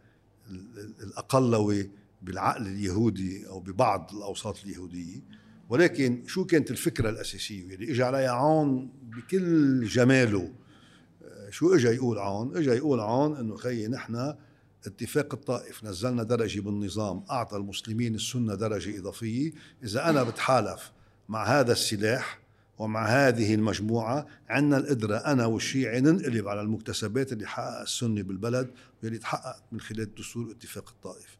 ال- ال- الأقلوي بالعقل اليهودي أو ببعض الأوساط اليهودية. ولكن شو كانت الفكرة الأساسية؟ اللي اجى عليها عون بكل جماله شو اجى يقول عون؟ اجى يقول عون إنه خيي نحن اتفاق الطائف نزلنا درجة بالنظام أعطى المسلمين السنة درجة إضافية، إذا أنا بتحالف مع هذا السلاح ومع هذه المجموعة عندنا القدرة أنا والشيعي ننقلب على المكتسبات اللي حققها السنة بالبلد واللي تحقق من خلال دستور اتفاق الطائف.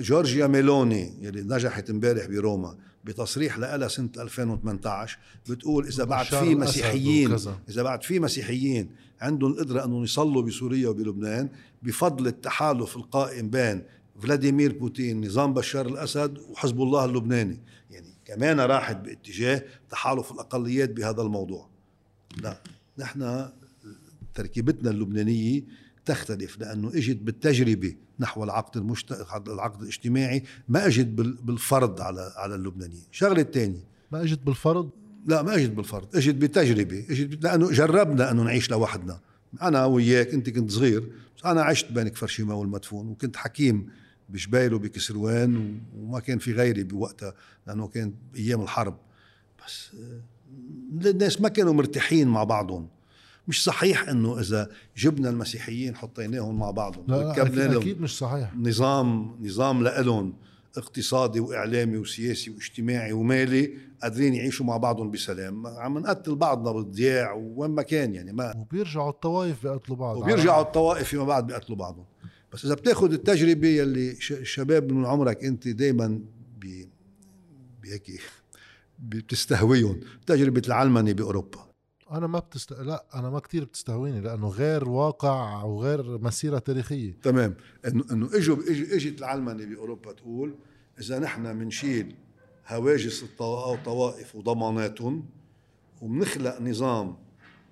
جورجيا ميلوني يلي نجحت امبارح بروما بتصريح لها سنة 2018 بتقول إذا بعد في مسيحيين. إذا بعد في مسيحيين عندهم القدرة أنهم يصلوا بسوريا وبلبنان بفضل التحالف القائم بين فلاديمير بوتين نظام بشار الأسد وحزب الله اللبناني يعني كمان راحت باتجاه تحالف الأقليات بهذا الموضوع لا نحن تركيبتنا اللبنانية تختلف لأنه إجت بالتجربة نحو العقد المشت... العقد الاجتماعي ما إجت بال- بالفرض على على اللبنانيين، شغلة الثانية ما إجت بالفرض؟ لا ما إجت بالفرض. إجت بتجربة. إجت لأنه جربنا إنه نعيش لوحدنا. أنا وياك أنت كنت صغير بس أنا عشت بين كفر شيما والمدفون وكنت حكيم بشبايل وبكسروان وما كان في غيري بوقتها لأنه كان أيام الحرب. بس آه، الناس ما كانوا مرتاحين مع بعضهم. مش صحيح إنه إذا جبنا المسيحيين حطيناهم مع بعضهم لا, لا أكيد, لهم أكيد مش صحيح. نظام نظام لإلهم اقتصادي وإعلامي وسياسي واجتماعي ومالي قادرين يعيشوا مع بعضهم بسلام. عم نقتل بعضنا بالضياع وين ما كان يعني ما وبيرجعوا الطوائف بيقتلوا بعض. وبيرجعوا الطوائف فيما بعد بيقتلوا بعضهم. بس إذا بتاخذ التجربة يلي شباب من عمرك أنت دائما بهيك بتستهويهم تجربة العلمنه بأوروبا. أنا ما بتست... لا أنا ما كتير بتستهويني لأنه غير واقع وغير مسيرة تاريخية. تمام. إنه إنه إجوا اجت العلمنه بأوروبا تقول إذا نحن بنشيل هواجس الطوائف وضماناتهم وبنخلق نظام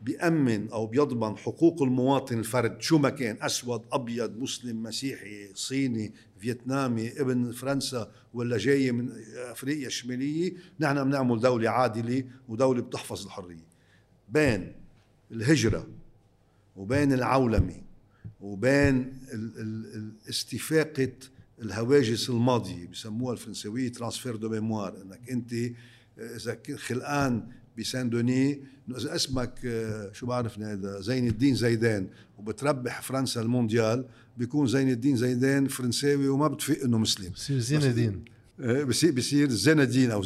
بيأمن أو بيضمن حقوق المواطن الفرد شو ما كان أسود أبيض مسلم مسيحي صيني فيتنامي ابن فرنسا ولا جاي من أفريقيا الشمالية نحن بنعمل دولة عادلة ودولة بتحفظ الحرية. بين الهجرة وبين العولمة وبين ال- ال- ال- استفاقة الهواجس الماضية بسموها الفرنسوية transfert de mémoire إنك أنت إذا خلقان بسان دوني إنه إذا اسمك آه، شو بعرفني هذا؟ زين الدين زيدان. وبتربح فرنسا المونديال بيكون زين الدين زيدان فرنساوي وما بتفيق إنه مسلم. بصير زين الدين. بصير بصير زين الدين أو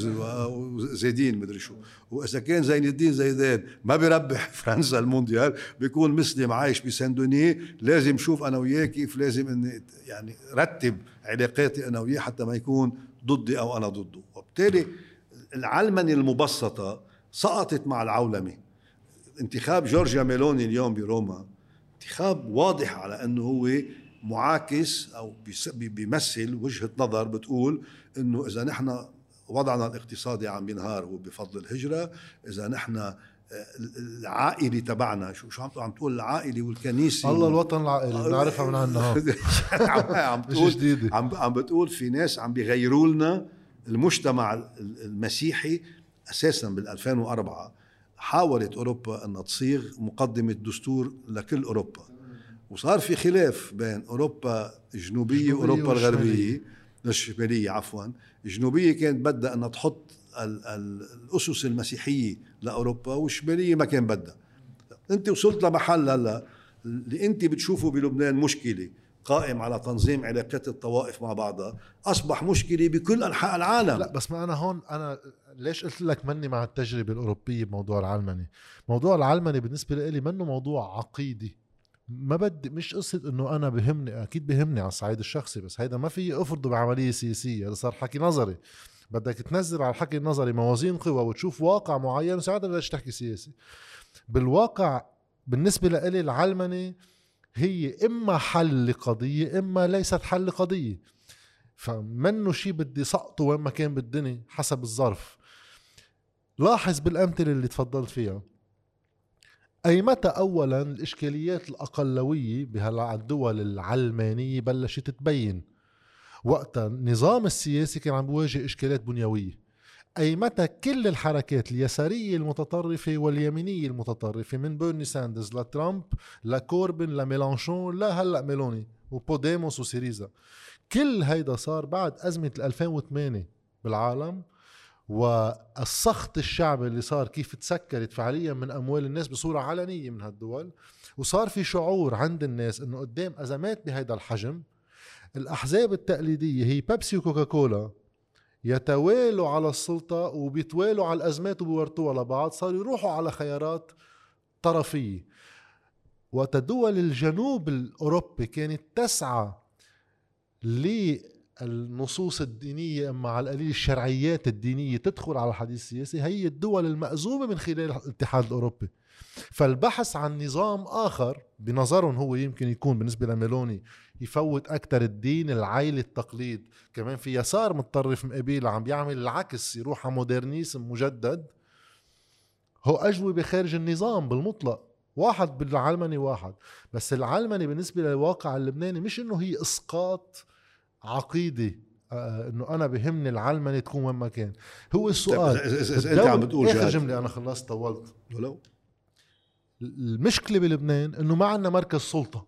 زيدين مدري شو. وإذا كان زين الدين زيدان ما بيربح فرنسا المونديال بيكون مسلم عايش بسان دوني لازم شوف أنا وياه كيف لازم إني يعني رتب علاقاتي أنا وياه حتى ما يكون ضدي أو أنا ضده. وبالتالي العلمنه المبسطة سقطت مع العولمة. انتخاب جورجيا ميلوني اليوم بروما انتخاب واضح على أنه هو معاكس أو بيمثل وجهة نظر بتقول إنه إذا نحن وضعنا الاقتصادي عم بينهار هو بفضل الهجرة، إذا نحن العائلة تبعنا شو شو عم تقول؟ العائلة والكنيسة الله الوطن العائلي بنعرفها من عنا عم تقول جديدة. عم عم بتقول في ناس عم بيغيروا لنا المجتمع المسيحي أساسا بال 2004 حاولت أوروبا ان تصيغ مقدمة دستور لكل أوروبا. وصار في خلاف بين أوروبا الجنوبية وأوروبا الغربية. الشمالية عفوا. الجنوبية كانت بدها أنها تحط الأسس المسيحية لأوروبا والشمالية ما كان بدها أنت وصلت لمحل هلأ اللي أنت بتشوفه بلبنان مشكلة. قائم على تنظيم علاقات الطوائف مع بعضها. أصبح مشكلة بكل أنحاء العالم. لا بس ما أنا هون أنا ليش قلت لك مني مع التجربة الأوروبية بموضوع العلمنه موضوع العلمنه بالنسبة لي منه موضوع عقيدي. ما بدي مش قصة إنه أنا بهمني أكيد بهمني على الصعيد الشخصي بس هيدا ما في أفرضه بعملية سياسية هذا صار حكي نظري. بدك تنزل على الحكي النظري موازين قوى وتشوف واقع معين وساعتها بدك تحكي سياسي؟ بالواقع بالنسبة لإلي العلمنة هي إما حل لقضية إما ليست حل لقضية. فمنه شيء بدي سقطه وين ما كان بالدنيا حسب الظرف. لاحظ بالأمثلة اللي تفضلت فيها. أي متى أولا الإشكاليات الأقلوية بهالدول العلمانية بلشت تبين؟ وقتها النظام السياسي كان عم بيواجه إشكالات بنيوية. أي متى كل الحركات اليسارية المتطرفة واليمينية المتطرفة من بيرني ساندرز لترامب لكوربين لميلانشون لهلأ ميلوني وبوديموس وسيريزا. كل هيدا صار بعد أزمة 2008 بالعالم والسخط الشعبي اللي صار كيف تسكرت فعليا من أموال الناس بصورة علنية من هالدول. وصار في شعور عند الناس إنه قدام ازمات بهيدا الحجم الأحزاب التقليدية هي بيبسي وكوكاكولا يتوالوا على السلطة وبيتوالوا على الأزمات وبيورطوها لبعض صاروا يروحوا على خيارات طرفية. وتدول الجنوب الأوروبي كانت تسعى النصوص الدينية على القليل الشرعيات الدينية تدخل على الحديث السياسي هي الدول المأزومة من خلال الاتحاد الأوروبي. فالبحث عن نظام آخر بنظرهم هو يمكن يكون بالنسبة لميلوني يفوت أكثر الدين العائلة التقليد. كمان في يسار متطرف مقابيل عم بيعمل العكس يروح على مودرنيسم مجدد. هو أجوبة خارج النظام بالمطلق واحد بالعلمني واحد. بس العلمني بالنسبة للواقع اللبناني مش إنه هي إسقاط عقيدة آه، إنه أنا بهمني العلمنه تكون وين ما كان. هو السؤال اذا أنت عم بتقول اخر جمله أنا خلصت طولت. ولو؟ المشكلة بلبنان إنه ما عندنا مركز سلطة.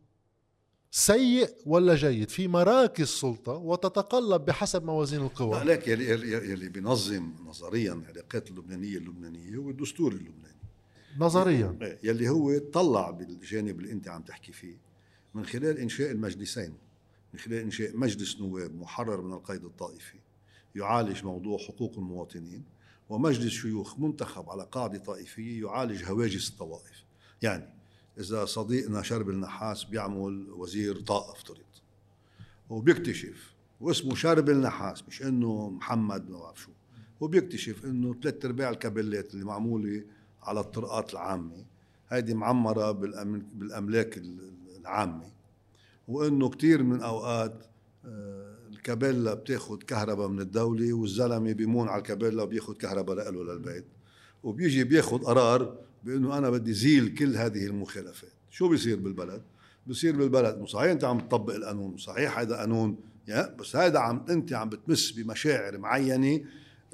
سيء ولا جيد؟ في مراكز سلطة وتتقلب بحسب موازين القوى. لك يلي يلي بينظم نظريا العلاقات اللبنانية اللبنانية هو الدستور اللبناني. نظريا. إيه، يلي هو طلع بالجانب اللي أنت عم تحكي فيه من خلال إنشاء المجلسين. من خلال إنشاء مجلس نواب محرر من القيد الطائفي يعالج موضوع حقوق المواطنين ومجلس شيوخ منتخب على قاعدة طائفية يعالج هواجس الطوائف. يعني إذا صديقنا شرب النحاس بيعمل وزير طاقة افترض وبيكتشف واسمه شرب النحاس مش إنه محمد ما بعرف شو. وبيكتشف إنه ثلاث أرباع الكابلات اللي معمولة على الطرقات العامة هيدي معمرة بالأملاك العامة. وإنه كثير من أوقات آه، الكابيلا بتاخذ كهرباء من الدولة والزلمة بيمون على الكابيلا وبياخذ كهرباء له للبيت وبيجي بياخذ قرار بإنه أنا بدي زيل كل هذه المخالفات. شو بيصير بالبلد؟ بصير بالبلد صحيح أنت عم تطبق القانون صحيح هذا قانون يا بس هذا عم أنت عم بتمس بمشاعر معينة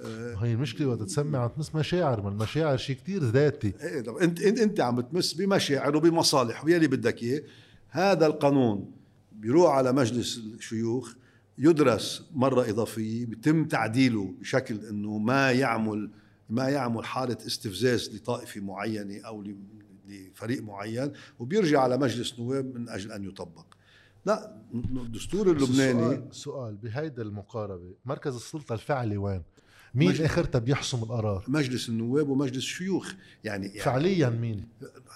آه هي المشكلة وقت تسمي عم تمس مشاعر ما المشاعر شيء كتير ذاتي. إيه طب أنت أنت عم بتمس بمشاعر وبمصالح ويلي بدك إياه. هذا القانون بيروح على مجلس الشيوخ يدرس مرة إضافية بيتم تعديله بشكل أنه ما يعمل ما يعمل حالة استفزاز لطائفة معينة أو لفريق معين وبيرجع على مجلس نواب من أجل أن يطبق لا الدستور اللبناني سؤال, سؤال بهيدا المقاربة مركز السلطة الفعلي وين؟ مين اخرتها بيحسم القرار؟ مجلس النواب ومجلس الشيوخ يعني, يعني فعليا مين؟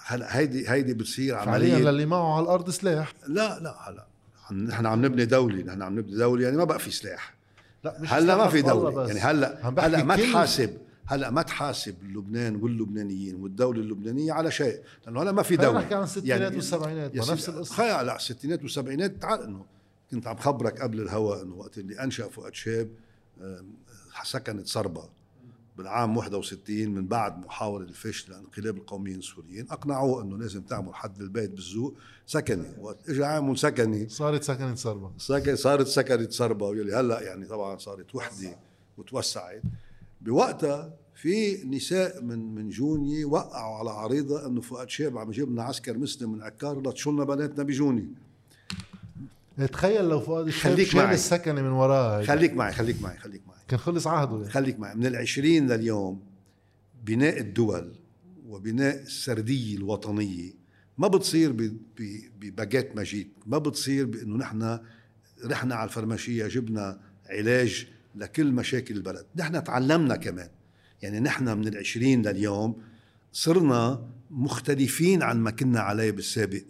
هلا هيدي هيدي بتصير عملية فعليا للي معه على الأرض سلاح لا لا هلا نحن عم نبني دولة نحن عم نبني دولة يعني ما بقى في سلاح. لا مش هلأ ما في دولة يعني هلا هلأ ما تحاسب هلأ ما تحاسب لبنان واللبنانيين والدولة اللبنانية على شيء لأنه هلأ ما في دولة. نحكي عن الستينات يعني والسبعينات نفس القصة. لا الستينات والسبعينات تعال إنه كنت عم خبرك قبل الهواء إنه وقت اللي أنشأ فؤاد شاب سكنت صربا بالعام 61 من بعد محاولة الفشل لانقلاب القوميين السوريين أقنعوه أنه لازم تعمل حد البيت بالذوق سكني. وقت إجا عامل سكني. صارت سكنة صربة سكن صارت سكنة صربة واللي هلأ يعني طبعا صارت وحدة وتوسعت بوقتها في نساء من من جوني وقعوا على عريضة إنه فؤاد شاب عم يجيب لنا عسكر مسلم من عكار لتشلنا بناتنا بجوني. تخيل لو فؤاد الشاب خليك معي. السكنة من وراها. خليك معي خليك معي خليك معي. كان خلص عهده يعني. خليك معي من العشرين لليوم بناء الدول وبناء السردية الوطنية ما بتصير بباجيت ماجيك ما بتصير بإنه نحن رحنا على الفرماشية جبنا علاج لكل مشاكل البلد. نحن تعلمنا كمان. يعني نحن من العشرين لليوم صرنا مختلفين عن ما كنا عليه بالسابق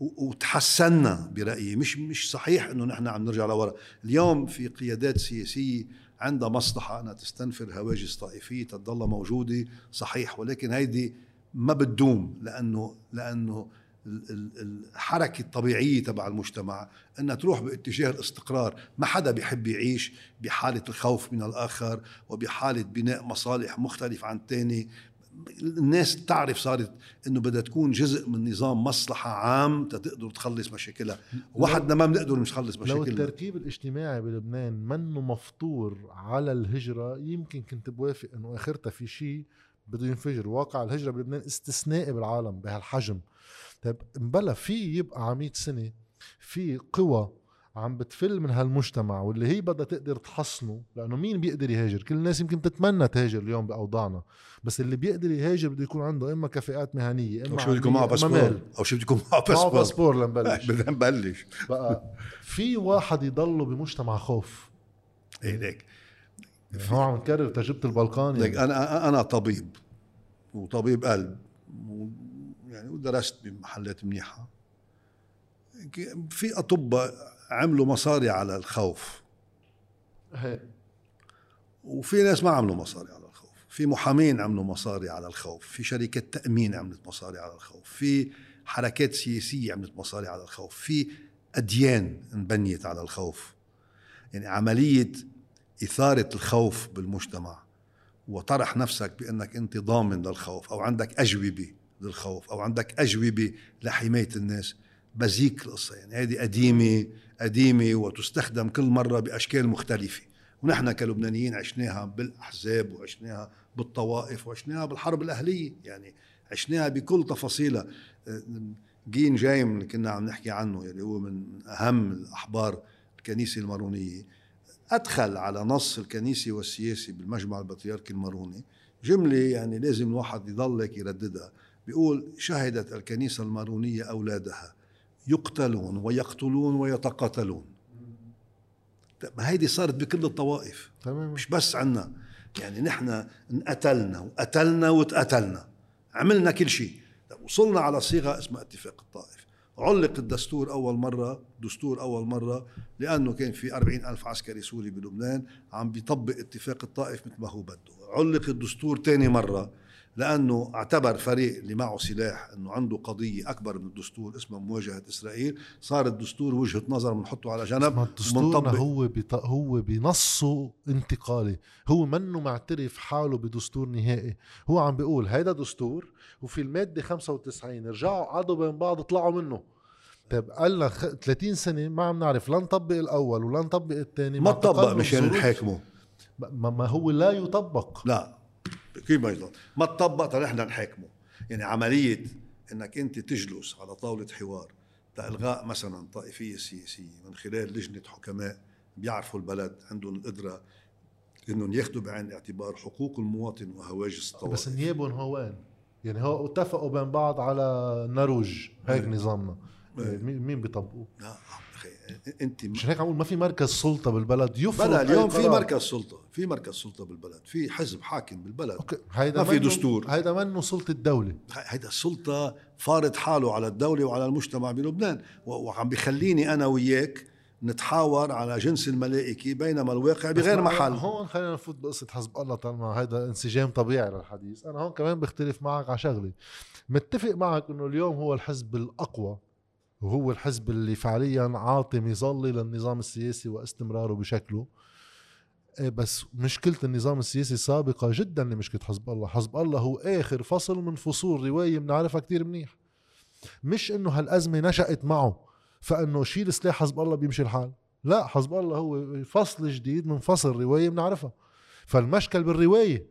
وتحسنا برأيي. مش مش صحيح إنه نحن عم نرجع لورا. اليوم في قيادات سياسية عندها مصلحة أنها تستنفر هواجس طائفية تضل موجودة صحيح ولكن هيدي ما بتدوم ال- ال- الحركة الطبيعية تبع المجتمع إنها تروح باتجاه الاستقرار. ما حدا بيحب يعيش بحالة الخوف من الآخر وبحالة بناء مصالح مختلف عن الثاني الناس تعرف صارت إنه بدها تكون جزء من نظام مصلحة عام تقدر تخلص مشاكلها. وحدنا ما بنقدر نخلص لو مشاكلنا. التركيب الاجتماعي بلبنان منه مفطور على الهجرة يمكن كنت بوافق إنه آخرتها في شيء بده ينفجر. واقع الهجرة بلبنان استثنائي بالعالم بهالحجم. طيب مبلا في يبقى على 100 سنة في قوى عم بتفل من هالمجتمع واللي هي بدها تقدر تحصنه لأنه مين بيقدر يهاجر؟ كل الناس يمكن تتمنى تهاجر اليوم بأوضاعنا بس اللي بيقدر يهاجر بده يكون عنده إما كفاءات مهنية أو اما شو بدكم معه عملية، أما باسبور. أو شو بدكم معه معه باسبور؟ باسبور لنبلش. بدنا نبلش بقى في واحد يضله بمجتمع خوف. إيه ليك. يعني هو عم نكرر تجربة البلقان ليك يعني. أنا أنا طبيب وطبيب قلب يعني ودرست بمحلات منيحة. في أطباء عملوا مصاري على الخوف. هيك. وفي ناس ما عملوا مصاري على الخوف. في محامين عملوا مصاري على الخوف. في شركات تأمين عملت مصاري على الخوف. في حركات سياسية عملت مصاري على الخوف. في أديان انبنيت على الخوف. يعني عملية إثارة الخوف بالمجتمع. وطرح نفسك بأنك أنت ضامن للخوف أو عندك أجوبة للخوف أو عندك أجوبة لحماية الناس. بزيك القصة. يعني هذه قديمة. قديمة وتستخدم كل مرة بأشكال مختلفة. ونحن كلبنانيين عشناها بالأحزاب وعشناها بالطوائف وعشناها بالحرب الأهلية يعني عشناها بكل تفاصيلها. جين جايم اللي كنا عم نحكي عنه اللي هو من أهم الأحبار الكنيسة المارونية. أدخل على نص الكنيسة والسياسي بالمجمع البطريركي الماروني. جملة يعني لازم الواحد يضل هيك يرددها. بيقول شهدت الكنيسة المارونية أولادها. يقتلون ويقتلون ويتقاتلون. ما هيدي صارت بكل الطوائف. تمام. مش بس عنا. يعني نحن انقتلنا وقتلنا واتقتلنا. عملنا كل شيء. طب وصلنا على صيغة اسمها اتفاق الطائف. علق الدستور أول مرة دستور أول مرة لأنه كان في أربعين ألف عسكري سوري بلبنان عم بيطبق اتفاق الطائف مثل ما هو بده. علق الدستور تاني مرة. لأنه اعتبر فريق اللي معه سلاح أنه عنده قضية أكبر من الدستور اسمها مواجهة إسرائيل. صار الدستور وجهة نظر بنحطه على جنب ومنطبق. هو بط... هو بنصه انتقالي. هو منه معترف حاله بدستور نهائي. هو عم بيقول هيدا دستور وفي المادة 95 رجعوا قعدوا بين بعض طلعوا منه. طيب قال خ- 30 سنة ما عم نعرف لا نطبق الأول ولا نطبق الثاني. ما تطبق مشان نحاكمه. ما, ما هو لا يطبق. لا. كيف ما يضل؟ ما تطبق طيب نحن نحاكمه يعني عملية إنك أنت تجلس على طاولة حوار لإلغاء مثلا طائفية سياسية من خلال لجنة حكماء بيعرفوا البلد عندهم القدرة إنهم ياخذوا بعين الاعتبار حقوق المواطن وهواجس الطوائف بس نيابهم هوان يعني هو اتفقوا بين بعض على نروج هيك إيه. نظامنا. إيه. مين مين بيطبقوه؟ أخي انت مش هيك عم ما في مركز سلطة بالبلد؟ يفرض بلا اليوم في. مركز سلطة في مركز سلطة بالبلد في حزب حاكم بالبلد. هيدا ما في دستور. هيدا منه سلطة الدولة. هيدا السلطة فارض حاله على الدولة وعلى المجتمع بلبنان. وعم بيخليني أنا وياك نتحاور على جنس الملائكي بينما الواقع بغير محل. هون خلينا نفوت بقصة حزب الله طالما هيدا انسجام طبيعي للحديث. أنا هون كمان بختلف معك على شغلة. متفق معك إنه اليوم هو الحزب الأقوى. وهو الحزب اللي فعليا عاطي مظلة للنظام السياسي واستمراره بشكله. إيه بس مشكلة النظام السياسي سابقة جدا لمشكلة حزب الله. حزب الله هو آخر فصل من فصول رواية بنعرفها كتير منيح. مش إنه هالأزمة نشأت معه فإنه شيل سلاح حزب الله بيمشي الحال. لا حزب الله هو فصل جديد من فصل رواية بنعرفها. فالمشكل بالرواية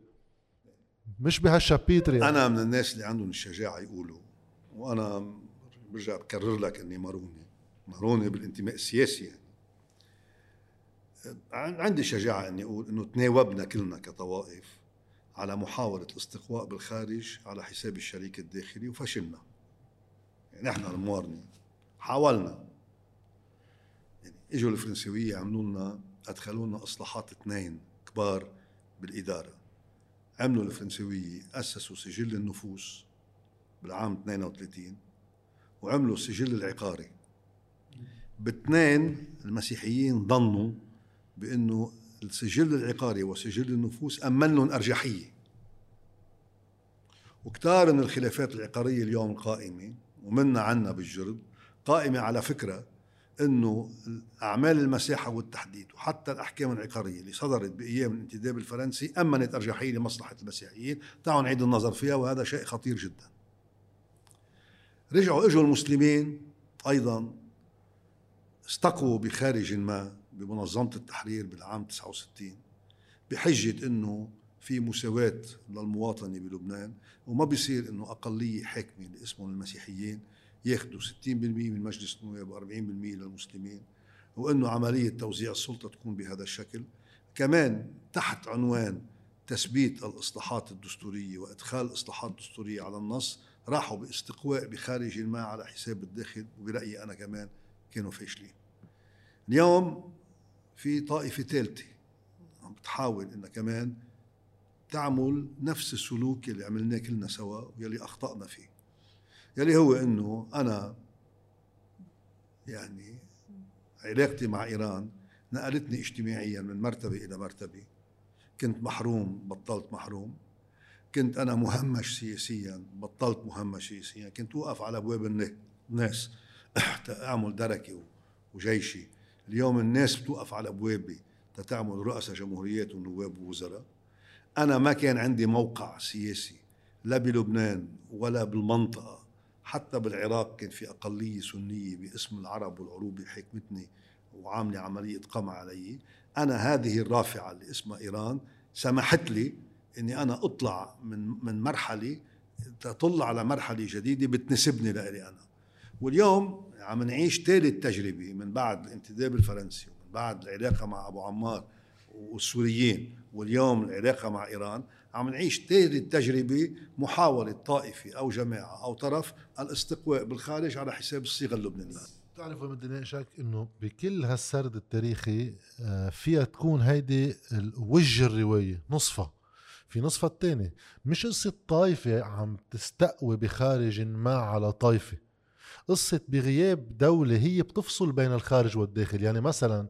مش بهالشابيتر يعني. أنا من الناس اللي عندهم الشجاعة يقولوا وأنا برجع بكرر لك إني ماروني ماروني بالانتماء السياسي يعني. عندي شجاعة إني أقول إنه تناوبنا كلنا كطوائف على محاولة الاستقواء بالخارج على حساب الشريك الداخلي وفشلنا. يعني نحن الموارنة حاولنا. يعني إجوا الفرنسوية عملوا لنا أدخلوا لنا إصلاحات اثنين كبار بالإدارة. عملوا الفرنسوية أسسوا سجل النفوس بالعام 32 وعملوا السجل العقاري. باثنين المسيحيين ظنوا بأنه السجل العقاري وسجل النفوس أمن لهم أرجحية. وكتار من الخلافات العقارية اليوم قائمة ومنا عنا بالجرد قائمة على فكرة إنه أعمال المساحه والتحديد وحتى الأحكام العقارية اللي صدرت بأيام الانتداب الفرنسي أمنت أرجحية لمصلحة المسيحيين. تعالوا نعيد النظر فيها وهذا شيء خطير جدا. رجعوا اجوا المسلمين أيضا استقوا بخارج ما بمنظمة التحرير بالعام 69 بحجة إنه في مساواة للمواطنة بلبنان وما بيصير إنه أقلية حاكمة اللي اسمهم المسيحيين ياخذوا 60% من مجلس النواب و40% للمسلمين وإنه عملية توزيع السلطة تكون بهذا الشكل. كمان تحت عنوان تثبيت الإصلاحات الدستورية وإدخال الاصلاحات الدستوريه على النص راحوا باستقواء بخارج ما على حساب الداخل وبرأيي أنا كمان كانوا فاشلين. اليوم في طائفة ثالثة عم بتحاول إنها كمان تعمل نفس السلوك اللي عملناه كلنا سوا واللي أخطأنا فيه. يلي هو إنه أنا يعني علاقتي مع إيران نقلتني اجتماعيا من مرتبة إلى مرتبة. كنت محروم بطلت محروم. كنت أنا مهمش سياسيا بطلت مهمش سياسيا كنت اوقف على أبواب الناس أعمل دركة وجيشي. اليوم الناس بتوقف على أبوابي تتعمل رؤساء جمهوريات ونواب ووزراء. أنا ما كان عندي موقع سياسي لا بلبنان ولا بالمنطقة. حتى بالعراق كان في أقلية سنية باسم العرب والعروبة حكمتني وعاملة عملية قمع علي. أنا هذه الرافعة اللي اسمها إيران سمحت لي أني أنا أطلع من من مرحلة تطل على مرحلة جديدة بتناسبني لإلي أنا. واليوم عم نعيش ثالث تجربة من بعد الانتداب الفرنسي ومن بعد العلاقة مع أبو عمار والسوريين واليوم العلاقة مع إيران عم نعيش ثالث تجربة محاولة طائفة أو جماعة أو طرف الاستقواء بالخارج على حساب الصيغة اللبنانية. بتعرف بدي اناقشك إنه بكل هالسرد التاريخي آه، فيها تكون هيدي وجه الروايه نصفها في نصفها الثاني مش قصة طائفة عم تستقوي بخارج ما على طائفة قصة بغياب دولة هي بتفصل بين الخارج والداخل. يعني مثلا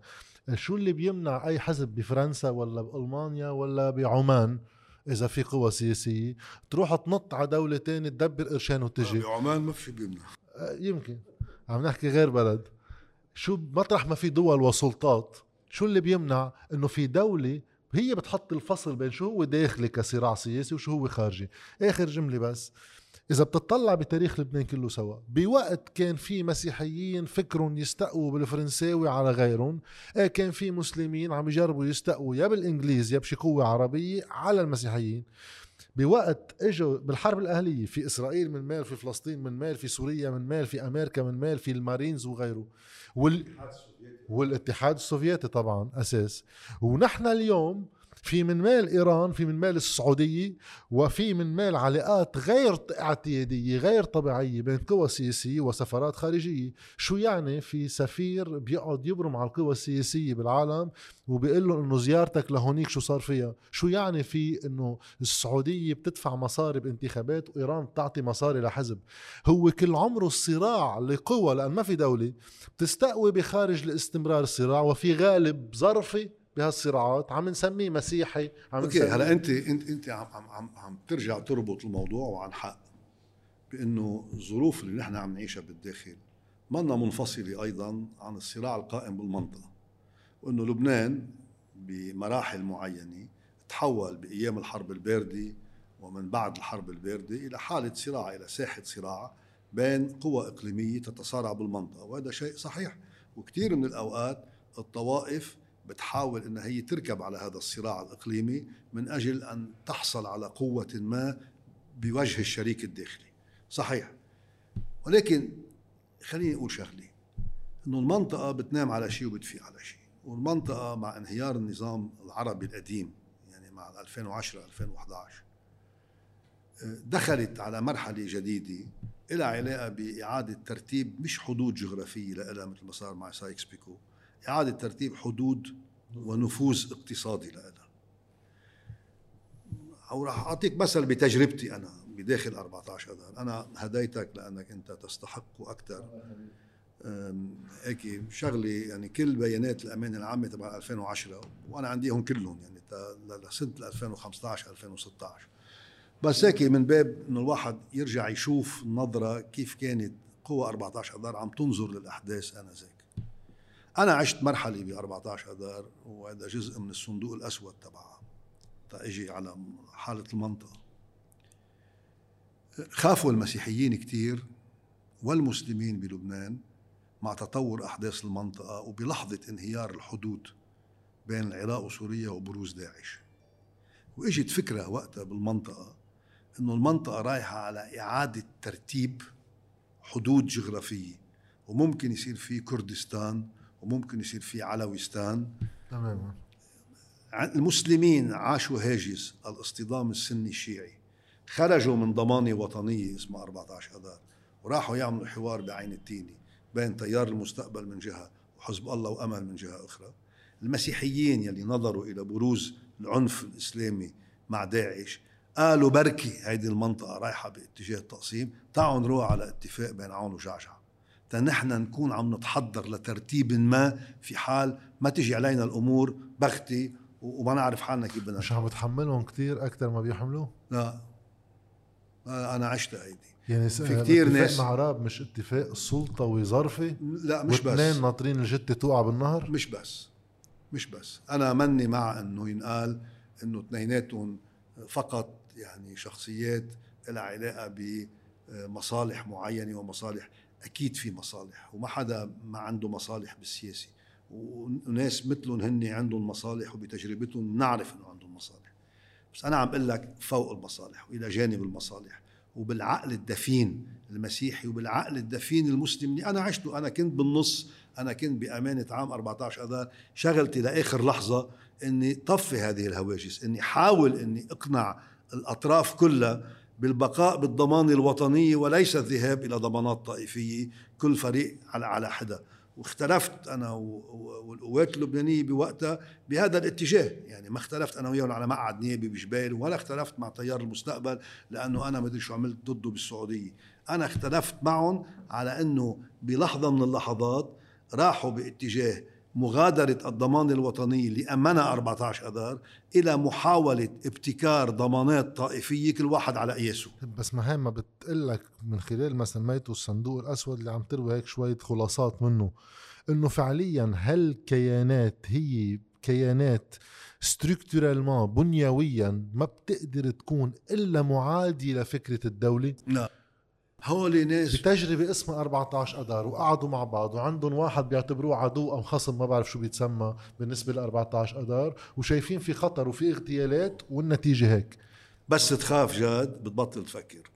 شو اللي بيمنع أي حزب بفرنسا ولا بألمانيا ولا بعمان إذا في قوى سياسية؟ تروح تنط على دولة تانية تدبر قرشين وتجي. بعمان ما في بيمنع. آه، يمكن. عم نحكي غير بلد. شو مطرح ما في دول وسلطات. شو اللي بيمنع؟ إنه في دولة هي بتحط الفصل بين شو هو داخلي كصراع سياسي وشو هو خارجي. آخر جملة بس. إذا بتطلع بتاريخ لبنان كله سوا بوقت كان في مسيحيين فكرهم يستقوا بالفرنساوي على غيرهم إيه كان في مسلمين عم يجربوا يستقوا يا بالإنجليز يا بشي قوة عربية على المسيحيين. بوقت اجوا بالحرب الأهلية في إسرائيل من مال في فلسطين من مال في سوريا من مال في أمريكا من مال في المارينز وغيره. وال... والاتحاد السوفيتي طبعا أساس. ونحن اليوم في من مال إيران في من مال السعودية وفي من مال علاقات غير اعتيادية غير طبيعية بين قوى سياسية وسفارات خارجية. شو يعني في سفير بيقعد يبرم على القوى السياسية بالعالم وبيقول له إنه زيارتك لهونيك شو صار فيها؟ شو يعني في إنه السعودية بتدفع مصاري بانتخابات وإيران بتعطي مصاري لحزب؟ هو كل عمره الصراع لقوى لأن ما في دولة بتستقوي بخارج لاستمرار الصراع وفي غالب ظرفي بهالصراعات عم نسميه مسيحي عم أوكي هلا انت انت أنت عم عم عم ترجع تربط الموضوع وعن حق بأنه الظروف اللي نحن عم نعيشها بالداخل منا منفصلة أيضا عن الصراع القائم بالمنطقة وأنه لبنان بمراحل معينة تحول بأيام الحرب الباردة ومن بعد الحرب الباردة إلى حالة صراع إلى ساحة صراع بين قوى إقليمية تتصارع بالمنطقة وهذا شيء صحيح. وكثير من الأوقات الطوائف بتحاول إنها هي تركب على هذا الصراع الإقليمي من أجل أن تحصل على قوة ما بوجه الشريك الداخلي. صحيح. ولكن خليني أقول شغلة. إنه المنطقة بتنام على شيء وبتفيق على شيء. والمنطقة مع انهيار النظام العربي القديم يعني مع 2010 2011 دخلت على مرحلة جديدة لها علاقة بإعادة ترتيب مش حدود جغرافية لها مثل ما صار مع سايكس بيكو. إعادة ترتيب حدود ونفوذ اقتصادي لها أو راح أعطيك مثل بتجربتي أنا بداخل 14 اذار أنا هديتك لأنك أنت تستحق أكثر هيك شغله يعني كل بيانات الأمانة العامة تبع 2010 وأنا عنديهم كلهم يعني لسنة 2015 2016 بس هيك من باب إنه الواحد يرجع يشوف النظره كيف كانت قوة 14 اذار عم تنظر للأحداث انذاك أنا عشت مرحلة ب 14 اذار وهذا جزء من الصندوق الأسود تبعها. تاجي على حالة المنطقة. خافوا المسيحيين كثير والمسلمين بلبنان مع تطور أحداث المنطقة وبلحظة انهيار الحدود بين العراق وسوريا وبروز داعش. وإجت فكرة وقتها بالمنطقة إنه المنطقة رايحة على إعادة ترتيب حدود جغرافية وممكن يصير في كردستان وممكن يصير في علويستان تماما المسلمين عاشوا هاجس الاصطدام السني الشيعي. خرجوا من ضمانة وطنية اسمها 14 اذار وراحوا يعملوا حوار بعين التيني بين تيار المستقبل من جهة وحزب الله وأمل من جهة أخرى. المسيحيين يلي نظروا إلى بروز العنف الإسلامي مع داعش قالوا بركي هيدي المنطقة رايحة باتجاه التقسيم تعالوا نروح على اتفاق بين عون وجعجع. تنحن نكون عم نتحضر لترتيب ما في حال ما تجي علينا الأمور بختي وما نعرف حالنا كيف بدنا مش عم بتحملهم كثير أكثر ما بيحملوه؟ لا. أنا عشت هيدي يعني في كثير ناس مع راب مش اتفاق سلطة وظرفة؟ لا مش بس. واثنين ناطرين الجتة توقع بالنهر؟ مش بس. مش بس. أنا مني مع إنه ينقال إنه اثنيناتهم فقط يعني شخصيات لها علاقة بمصالح معينة ومصالح أكيد في مصالح وما حدا ما عنده مصالح بالسياسة. وناس مثلهم هن عندهم مصالح وبتجربتهم نعرف إنه عندهم مصالح. بس أنا عم بقول لك فوق المصالح وإلى جانب المصالح. وبالعقل الدفين المسيحي وبالعقل الدفين المسلم اللي أنا عشته. أنا كنت بالنص أنا كنت بأمانة عام 14 اذار شغلتي لآخر لحظة إني طفي هذه الهواجس إني حاول إني أقنع الأطراف كلها بالبقاء بالضمان الوطنية وليس الذهاب إلى ضمانات طائفية كل فريق على على واختلفت أنا والقوات اللبنانية بوقتها بهذا الاتجاه. يعني ما اختلفت أنا وياهم على مقعد نيابي بجبال ولا اختلفت مع تيار المستقبل لأنه أنا ما أدري شو عملت ضده بالسعودية. أنا اختلفت معهم على أنه بلحظة من اللحظات راحوا باتجاه مغادرة الضمان الوطني اللي أمنها 14 أذار إلى محاولة ابتكار ضمانات طائفية كل واحد على قياسه بس ما هي ما بتقلك من خلال مثلا ميتو الصندوق الأسود اللي عم تروي هيك شوية خلاصات منه إنه فعليا هل كيانات هي كيانات ستركتورالمون بنيويا ما بتقدر تكون إلا معادية لفكرة الدولة؟ لا هول ناس. بتجربة اسمها 14 أدار وقعدوا مع بعض وعندهم واحد بيعتبروه عدو أو خصم ما بعرف شو بيتسمى بالنسبة ل 14 أدار وشايفين في خطر وفي اغتيالات والنتيجة هيك. بس تخاف جاد بتبطل تفكر.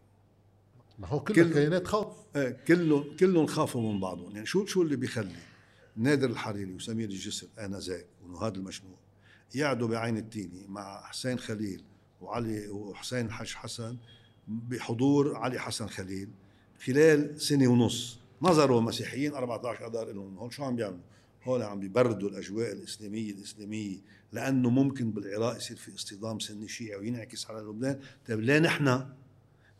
ما هو كل الكيانات خوف. إيه كلهم كلهم خافوا من بعضهم. يعني شو شو اللي بيخلي؟ نادر الحريري وسمير الجسر آنذاك ونهاد المشنوق يقعدوا بعين التيني مع حسين خليل وعلي وحسين الحاج حسن بحضور علي حسن خليل خلال سنة ونص. نظروا مسيحيين 14 اذار لهم هون شو عم بيعملوا؟ هون عم بيبردوا الأجواء الإسلامية الإسلامية لأنه ممكن بالعراق يصير في اصطدام سني شيعي وينعكس على لبنان، طيب ليه نحن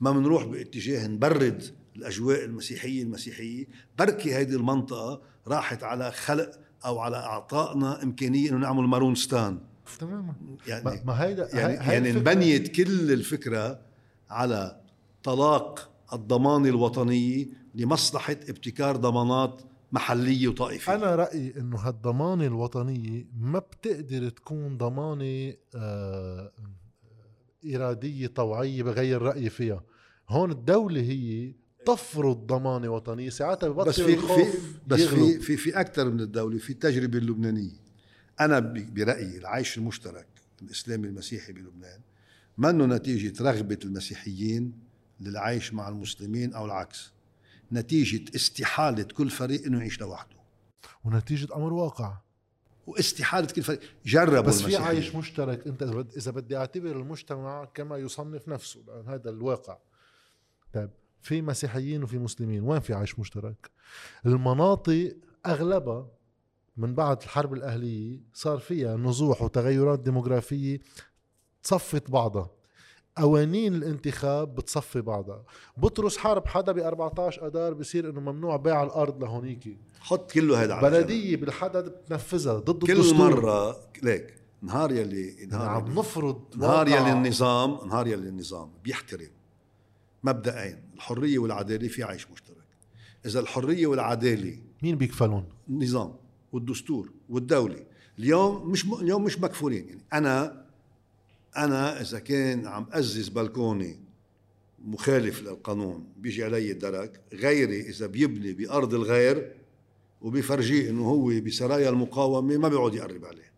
ما بنروح باتجاه نبرد الأجواء المسيحية المسيحية، بركي هيدي المنطقة راحت على خلق أو على أعطائنا إمكانية إنه نعمل مارونستان تماما. يعني ما هيدا يعني, يعني انبنيت كل الفكرة على طلاق الضمان الوطني لمصلحة ابتكار ضمانات محلية وطائفية. أنا رأيي إنه هالضمانه الوطنيه ما بتقدر تكون ضمانة آه إرادية طوعية بغير رايي فيها. هون الدولة هي تفرض ضمانة وطنية ساعتها ببطل بس في الخوف في بس يغلب. في في في أكثر من الدولة في التجربة اللبنانية. أنا برأيي العيش المشترك الإسلامي المسيحي بلبنان منه نتيجة رغبة المسيحيين للعيش مع المسلمين أو العكس. نتيجة استحالة كل فريق إنه يعيش لوحده. ونتيجة أمر واقع. واستحالة كل فريق. جربوا بس في. عايش مشترك. أنت إذا بدي أعتبر المجتمع كما يصنف نفسه لأن هذا الواقع. طيب في مسيحيين وفي مسلمين. وين في عيش مشترك؟ المناطق أغلبها من بعد الحرب الأهلية صار فيها نزوح وتغيرات ديموغرافية تصفت بعضها. قوانين الانتخاب بتصفي بعضها. بطرس حارب حدا ب 14 اذار بصير إنه ممنوع بيع الأرض لهونيكي حط كله هذا على. بلدية بالحدد بتنفذها ضد كل الدستور. مرة ليك نهار يلي نهار عم يلي نفرض نهار يلي النظام نهار يلي النظام بيحترم مبدئين الحرية والعدالة في عيش مشترك. إذا الحرية والعداله مين بيكفلون؟ النظام والدستور والدولة. اليوم مش م... اليوم مش مكفولين. يعني أنا أنا إذا كان عم أزز بلكوني مخالف للقانون بيجي علي الدرك غيري إذا بيبني بأرض الغير وبيفرجيه إنه هو بسرايا المقاومة ما بيقعد يقرب عليه.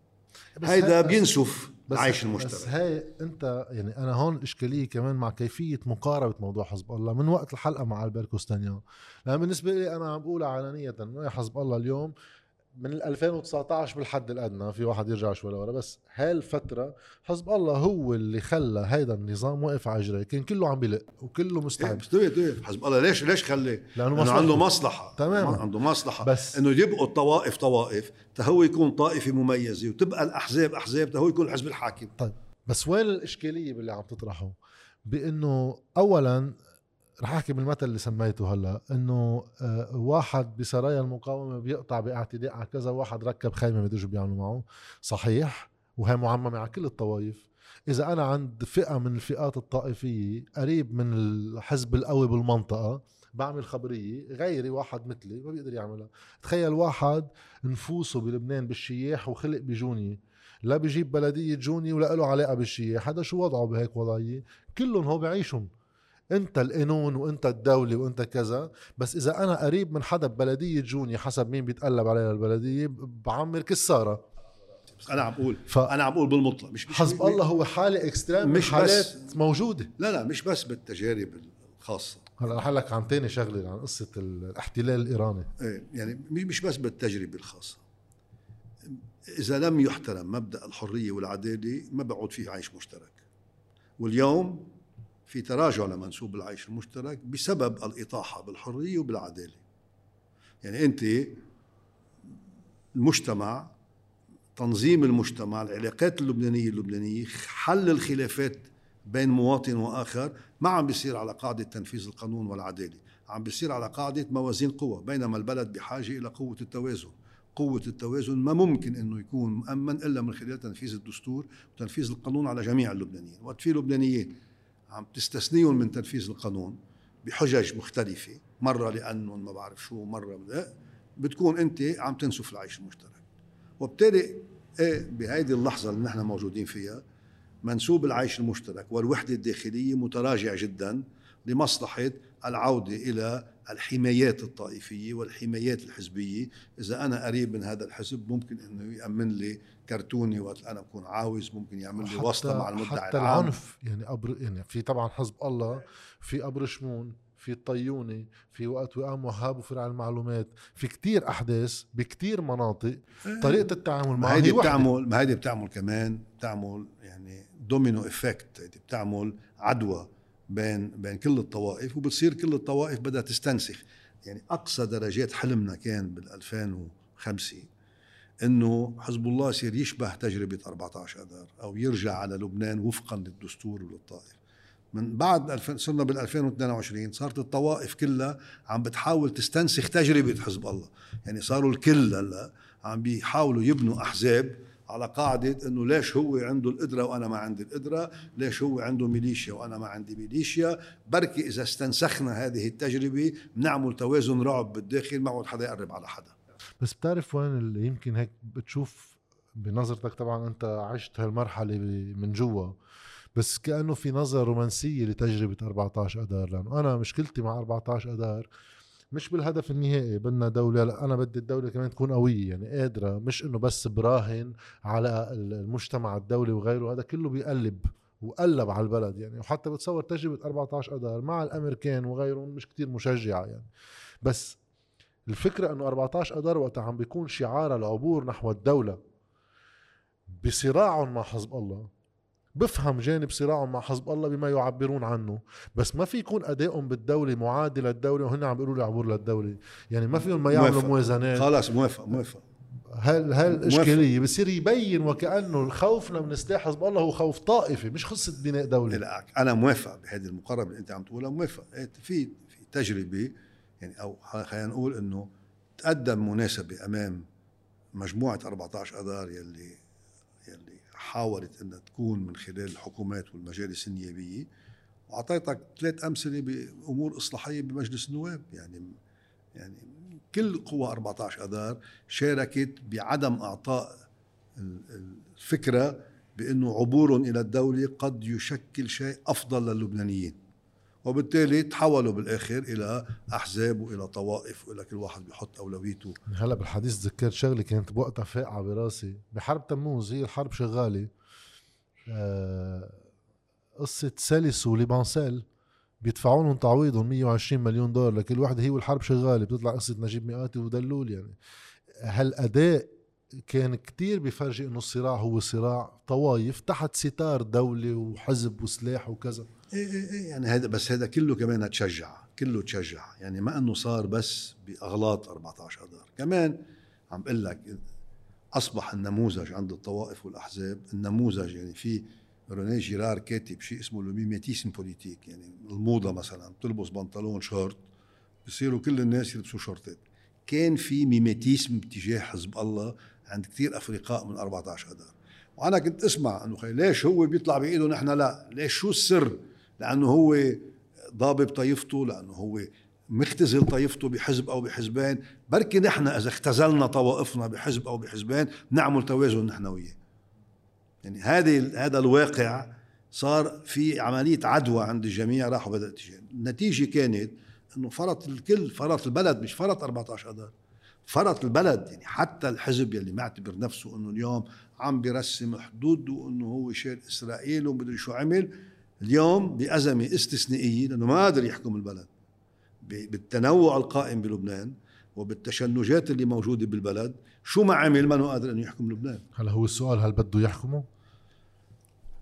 بس هيدا بينسف بس عيش بس المشترك هاي أنت يعني أنا هون الاشكاليه كمان مع كيفية مقاربة موضوع حزب الله من وقت الحلقة مع البير كوستانيان. لأن بالنسبة لي أنا عم بقولها علانيه انه حزب الله اليوم من ال 2019 بالحد الأدنى في واحد يرجع شوي لورا بس هالفترة حزب الله هو اللي خلى هيدا النظام واقف على اجريه كان كله عم بلق وكله إيه، مستعد بس دوي دوي حزب الله ليش ليش خليه؟ لأنه لأنه عنده مصلحة تماماً. عنده مصلحة بس- إنه يبقوا الطوائف طوائف تهو يكون طائفة مميزة وتبقى الأحزاب أحزاب تهو يكون الحزب الحاكم طيب بس وين الإشكالية باللي عم تطرحه؟ بإنه اولا رح أحكي بالمثل اللي سميته هلأ إنه آه، واحد بسرايا المقاومة بيقطع باعتداء على كذا واحد ركب خيمة ما بدوش بيعملوا معه. صحيح وهي معممة على كل الطوائف. إذا أنا عند فئة من الفئات الطائفية قريب من الحزب القوي بالمنطقة بعمل خبرية غيري واحد مثلي ما بيقدر يعملها. تخيل واحد نفوسه بلبنان بالشياح وخلق بجوني. لا بيجيب بلدية جوني ولا له علاقة بالشياح هذا شو وضعه بهيك وضعية؟ كلهم هو بعيشهم. انت القانون وانت الدولة وانت كذا بس إذا أنا قريب من حدا ببلدية جوني حسب مين بيتقلب عليها البلدية بعمر كسارة. بس أنا عم بقول ف- أنا عم بقول بالمطلق. مش مش حزب الله هو حالة اكستريم مش مش بس- حالات موجودة. لا لا مش بس بالتجارب الخاصة. هلا رح لك عن تاني شغلة عن قصة الاحتلال الإيراني. إيه، يعني مش بس بالتجربة الخاصة. إذا لم يحترم مبدأ الحرية والعدالة ما بيعود فيه عيش مشترك. واليوم في تراجع لمنسوب العيش المشترك بسبب الإطاحة بالحرية وبالعدالة. يعني أنت المجتمع تنظيم المجتمع العلاقات اللبنانية اللبنانية حل الخلافات بين مواطن وآخر ما عم بيصير على قاعدة تنفيذ القانون والعدالة. عم بيصير على قاعدة موازين قوى بينما البلد بحاجة إلى قوة التوازن. قوة التوازن ما ممكن إنه يكون مؤمن إلا من خلال تنفيذ الدستور وتنفيذ القانون على جميع اللبنانيين، وقت في لبنانيين عم تستثنيهم من تنفيذ القانون بحجج مختلفة، مرة لأنهم ما بعرف شو، مرة بتكون أنت عم تنسف العيش المشترك. وبالتالي إيه بهيدي اللحظة اللي نحن موجودين فيها منسوب العيش المشترك والوحدة الداخلية متراجع جدا لمصلحة العودة إلى الحمايات الطائفية والحمايات الحزبية. إذا أنا قريب من هذا الحزب ممكن أنه يأمن لي كرتوني وقت أنا بكون عاوز ممكن يعمل لي واسطة مع المدعي حتى العام العنف يعني قبر يعني في طبعا حزب الله في قبر شمون في الطيوني في وقت وقام وهاب وفرع المعلومات. في كتير أحداث بكتير مناطق. طريقة التعامل معها هيدي. بتعمل ما هيدي بتعمل كمان بتعمل يعني domino effect هيدي بتعمل عدوى. بين بين كل الطوائف وبتصير كل الطوائف بدها تستنسخ. يعني أقصى درجات حلمنا كان بال 2005 إنه حزب الله يصير يشبه تجربة 14 اذار أو يرجع على لبنان وفقا للدستور وللطائف. من بعد 2000 صرنا بال 2022 صارت الطوائف كلها عم بتحاول تستنسخ تجربة حزب الله. يعني صاروا الكل هلا عم بيحاولوا يبنوا أحزاب على قاعدة إنه ليش هو عنده القدرة وأنا ما عندي القدرة؟ ليش هو عنده ميليشيا وأنا ما عندي ميليشيا؟ بركي إذا استنسخنا هذه التجربة بنعمل توازن رعب بالداخل ما عود حدا يقرب على حدا. بس بتعرف وين اللي يمكن هيك بتشوف بنظرتك؟ طبعا أنت عشت هالمرحلة من جوا بس كأنه في نظرة رومانسية لتجربة 14 اذار لأنه أنا مشكلتي مع 14 اذار مش بالهدف النهائي بدنا دولة لا أنا بدي الدولة كمان تكون قوية يعني قادرة مش إنه بس براهن على المجتمع الدولي وغيره هذا كله بيقلب وقلب على البلد يعني. وحتى بتصور تجربة 14 أذار مع الأمريكان وغيرهم مش كتير مشجعة يعني. بس الفكرة إنه 14 أذار وقتها عم بيكون شعار العبور نحو الدولة بصراع مع حزب الله. بفهم جانب صراعهم مع حزب الله بما يعبرون عنه. بس ما في يكون أدائهم بالدولة معادل للدوله وهن عم بيقولوا لي عبور للدولة. يعني ما فيهم ما يعملوا موازنات. خلص موافق موافق. هل هل الاشكاليه بصير يبين وكأنه خوفنا من سلاح حزب الله هو خوف طائفي مش قصه بناء دولة. لا أنا موافق بهذه المقاربه اللي أنت عم تقولها موافق. إيه، في في تجربة يعني أو خلينا نقول إنه تقدم مناسبة أمام مجموعة 14 اذار يلي حاولت انها تكون من خلال الحكومات والمجالس النيابية وأعطيتك ثلاث أمثلة بأمور إصلاحية بمجلس النواب. يعني يعني كل قوى 14 أذار شاركت بعدم إعطاء الفكرة بأنه عبورهم إلى الدولة قد يشكل شيء أفضل للبنانيين. وبالتالي تحولوا بالآخر إلى أحزاب وإلى طوائف وإلى كل واحد بيحط أولويته. هلا بالحديث تذكرت شغلة كانت بوقتها فاقعه براسي. بحرب تموز هي الحرب شغالة. آه قصة سلس وليبانسيل بيدفعوا لهم تعويضهم 120 مليون دولار لكل وحده هي والحرب شغالة بتطلع قصة نجيب مئاتي ودلول يعني. هالاداء كان كتير بفرجي إنه الصراع هو صراع طوايف تحت ستار دولة وحزب وسلاح وكذا؟ إيه إيه إيه يعني هذا بس هذا كله كمان تشجع كله تشجع. يعني ما إنه صار بس بأغلاط 14 اذار كمان عم بقول لك أصبح النموذج عند الطوائف والأحزاب النموذج يعني في رينيه جيرار كاتب شيء اسمه ال mimétisme politique يعني الموضة مثلا بتلبس بنطلون شورت بصيروا كل الناس يلبسوا شورتات كان في mimétisme تجاه حزب الله عند كثير افرقاء من 14 اذار وأنا كنت أسمع إنه ليش هو بيطلع بإيده نحن لا؟ ليش شو السر؟ لأنه هو ضابط طائفته لأنه هو مختزل طائفته بحزب أو بحزبين. بركي نحن إذا اختزلنا طوائفنا بحزب أو بحزبين نعمل توازن نحن وياه. يعني هذه هذا الواقع صار في عملية عدوى عند الجميع راحوا بدا اتجاه النتيجة كانت إنه فرط الكل فرط البلد مش فرط 14 اذار فرط البلد. يعني حتى الحزب يلي معتبر نفسه إنه اليوم عم بيرسم حدود وإنه هو شير إسرائيل ومدري شو عمل. اليوم بأزمة استثنائية لأنه ما قادر يحكم البلد. بالتنوع القائم بلبنان وبالتشنجات اللي موجودة بالبلد شو ما عمل ما قادر أنه يحكم لبنان. هلا هو السؤال هل بده يحكمه؟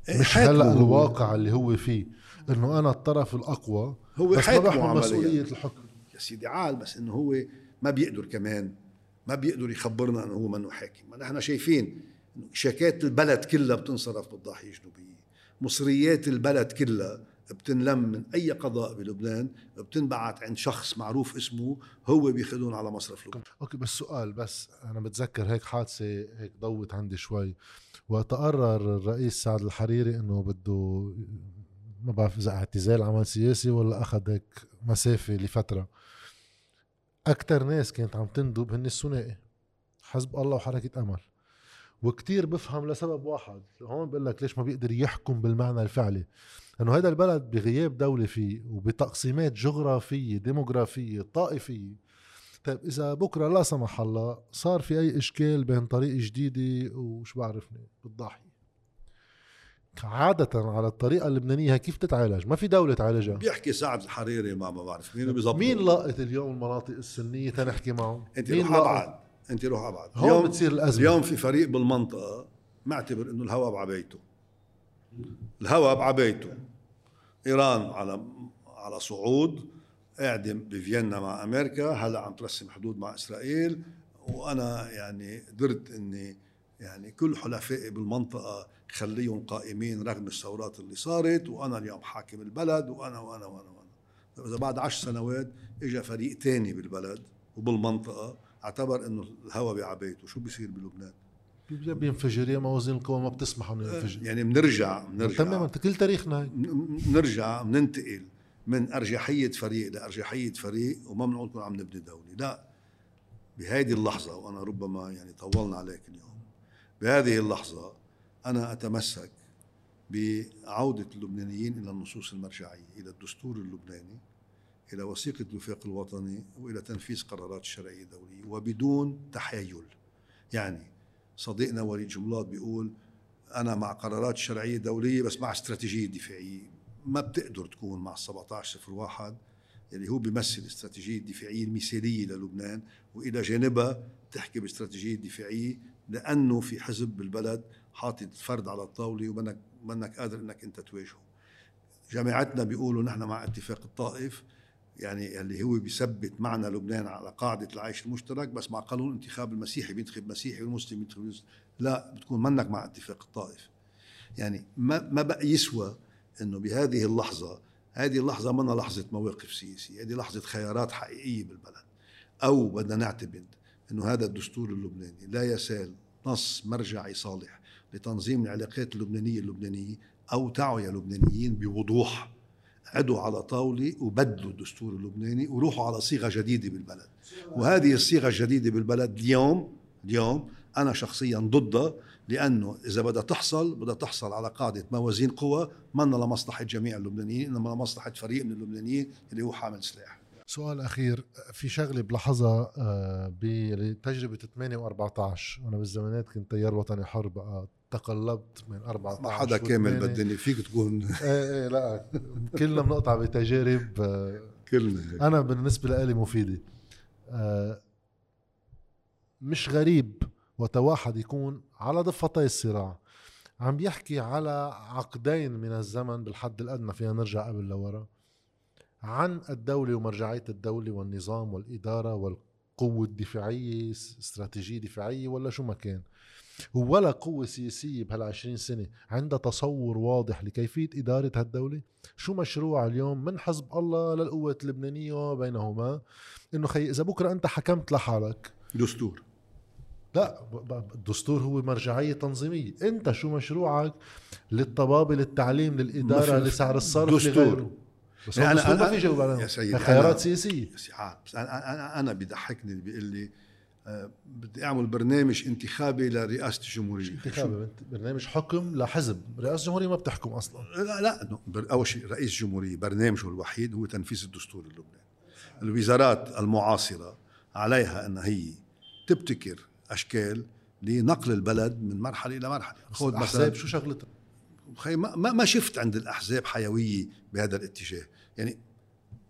إيه، مش هلا الواقع اللي هو فيه إنه أنا الطرف الأقوى هو بس ما بحمل مسؤولية الحكم. يا سيدي عال بس إنه هو ما بيقدر كمان ما بيقدر يخبرنا إنه هو منه حاكم. ما نحن شايفين شكات البلد كلها بتنصرف بالضاحيه الجنوبية. مصريات البلد كلها بتنلم من أي قضاء بلبنان بتنبعت عند شخص معروف اسمه هو بياخذون على مصرف لبنان. أوكي بس سؤال بس أنا بتذكر هيك حادثة هيك ضوت عندي شوي. وقت قرر الرئيس سعد الحريري إنه بده ما بعرف إذا اعتزال عمل سياسي ولا أخذ هيك مسافة لفترة أكثر ناس كانت عم تندب هن الثنائي. حزب الله وحركة أمل. وكتير بفهم لسبب واحد هون بقول لك ليش ما بيقدر يحكم بالمعنى الفعلي؟ إنه هذا البلد بغياب دولة فيه وبتقسيمات جغرافية ديموغرافية طائفية. طيب إذا بكرة لا سمح الله صار في أي إشكال بين طريقة جديدة وشو بعرفني؟ بالضاحية عادة على الطريقة اللبنانية كيف تتعالج؟ ما في دولة تعالجها. بيحكي سعد الحريري ما ما بعرف مين بيظبط مين لاقت اليوم المناطق السنية تنحكي معه؟ أنت مين ابعد انت روح ابعد هون بتصير الأزمة. اليوم في فريق بالمنطقة معتبر إنه الهواء بعبيته الهواء بعبيته إيران على على صعود قاعدة بفيينا مع أمريكا هلا عم ترسم حدود مع إسرائيل وأنا يعني قدرت إني يعني كل حلفائي بالمنطقة خليهم قائمين رغم الثورات اللي صارت وأنا اليوم حاكم البلد وأنا وأنا وأنا وأنا. إذا بعد عشر سنوات اجى فريق تاني بالبلد وبالمنطقة اعتبر إنه الهوى بعبيته. شو بيصير بلبنان؟ بينفجر يا موازين القوى ما بتسمح إنه ينفجر. يعني بنرجع بنرجع تماما كل تاريخنا هيك. بنرجع بننتقل من أرجحية فريق لأرجحية فريق وما بنقول نكون عم نبني دولة. لا. بهذه اللحظة وأنا ربما يعني طولنا عليك اليوم بهذه اللحظة أنا أتمسك بعودة اللبنانيين إلى النصوص المرجعية إلى الدستور اللبناني إلى وثيقة الوفاق الوطني وإلى تنفيذ قرارات الشرعية الدولية وبدون تحايل. يعني صديقنا وليد جملات بيقول أنا مع قرارات الشرعية الدولية بس مع استراتيجية دفاعية. ما بتقدر تكون مع 1701 اللي هو بيمثل الاستراتيجيه الدفاعيه المثالية للبنان وإلى جانبها تحكي باستراتيجية دفاعية لأنه في حزب بالبلد حاطط الفرد على الطاولة ومنك منك قادر إنك أنت تواجهه. جامعتنا بيقولوا نحن مع اتفاق الطائف يعني اللي هو بيثبت معنى لبنان على قاعدة العيش المشترك بس مع قانون انتخاب المسيحي بينتخب مسيحي والمسلم ينتخب مسلم. لا بتكون منك مع اتفاق الطائف. يعني ما ما بقى يسوى إنه بهذه اللحظة هذه اللحظة منا لحظة مواقف سياسية هذه لحظة خيارات حقيقية بالبلد. أو بدنا نعتمد أنه هذا الدستور اللبناني لا يزال نص مرجعي صالح لتنظيم العلاقات اللبنانية أو تعوا يا لبنانيين بوضوح. عدوا على طاولة وبدلوا الدستور اللبناني وروحوا على صيغة جديدة بالبلد. وهذه الصيغة الجديدة بالبلد اليوم اليوم أنا شخصيا ضدها لأنه إذا بدها تحصل بدها تحصل على قاعدة موازين قوى منا لمصلحة جميع اللبنانيين إنما لمصلحة فريق من اللبنانيين اللي هو حامل سلاح. سؤال أخير في شغلة بلحظها آه، بتجربه 8 و14 أنا بالزمانات كنت تيار وطني حر بقى تقلبت من 14 ما حدا كامل بالدنيا فيك تكون إيه إيه لا كلنا بنقطع بتجارب آه، كلنا. أنا بالنسبة لي مفيدة. آه، مش غريب وقت واحد يكون على ضفتي الصراع. عم بيحكي على عقدين من الزمن بالحد الأدنى فينا نرجع قبل لورا عن الدولة ومرجعية الدولة والنظام والإدارة والقوة الدفاعية استراتيجية دفاعية ولا شو ما كان. ولا قوة سياسية بهالعشرين سنة عندها تصور واضح لكيفية إدارة هالدولة. شو مشروع اليوم من حزب الله للقوة اللبنانية وبينهما إنه خي إذا بكرة أنت حكمت لحالك. دستور. لا الدستور هو مرجعية تنظيمية. أنت شو مشروعك؟ للطبابة للتعليم للإدارة لسعر الصرف دستور. لغيره. بس يعني يعني أنا- ما في جواب سيدي، خيارات أنا- سياسية. بس أنا أنا بيضحكني اللي بيقول لي بدي أعمل برنامج انتخابي لرئاسة الجمهورية. انتخابي برنامج حكم لحزب. رئاسة الجمهورية ما بتحكم أصلا. لا لا أول شيء رئيس الجمهورية برنامجه الوحيد هو تنفيذ الدستور اللبناني. الوزارات المعاصرة عليها أن هي تبتكر أشكال لنقل البلد من مرحلة إلى مرحلة. خذ مثلا الأحزاب شو شغلتها؟ خي ما ما شفت عند الأحزاب حيوية بهذا الاتجاه. يعني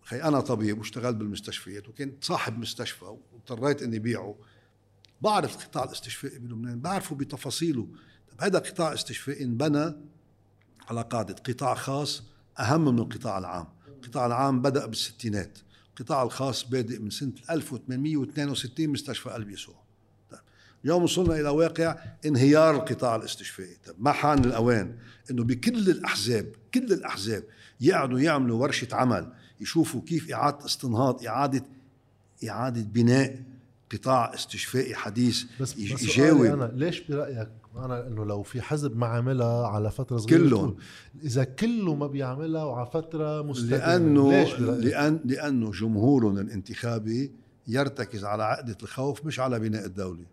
خي أنا طبيب واشتغلت بالمستشفيات وكنت صاحب مستشفى واضطريت إني بيعه بعرف القطاع الاستشفائي بلبنان بعرفه بتفاصيله. طب هذا قطاع استشفائي انبنى على قاعدة قطاع خاص أهم من القطاع العام. القطاع العام بدأ بالستينات. القطاع الخاص بادئ من سنة 1862 مستشفى قلب يسوع. طيب. اليوم وصلنا إلى واقع انهيار القطاع الاستشفائي. طيب ما حان الأوان؟ أنه بكل الأحزاب كل الأحزاب يقعدوا يعملوا ورشة عمل يشوفوا كيف إعادة استنهاض إعادة إعادة بناء قطاع استشفائي حديث بس, يج- بس يجاوب سؤالي أنا ليش برأيك أنا إنه لو في حزب ما عملها على فترة صغيرة كلهم. إذا كله ما بيعملها وعلى فترة مستدامة لأنه ليش برأيك؟ لأن لأنه جمهورهم الانتخابي يرتكز على عقدة الخوف مش على بناء الدولة.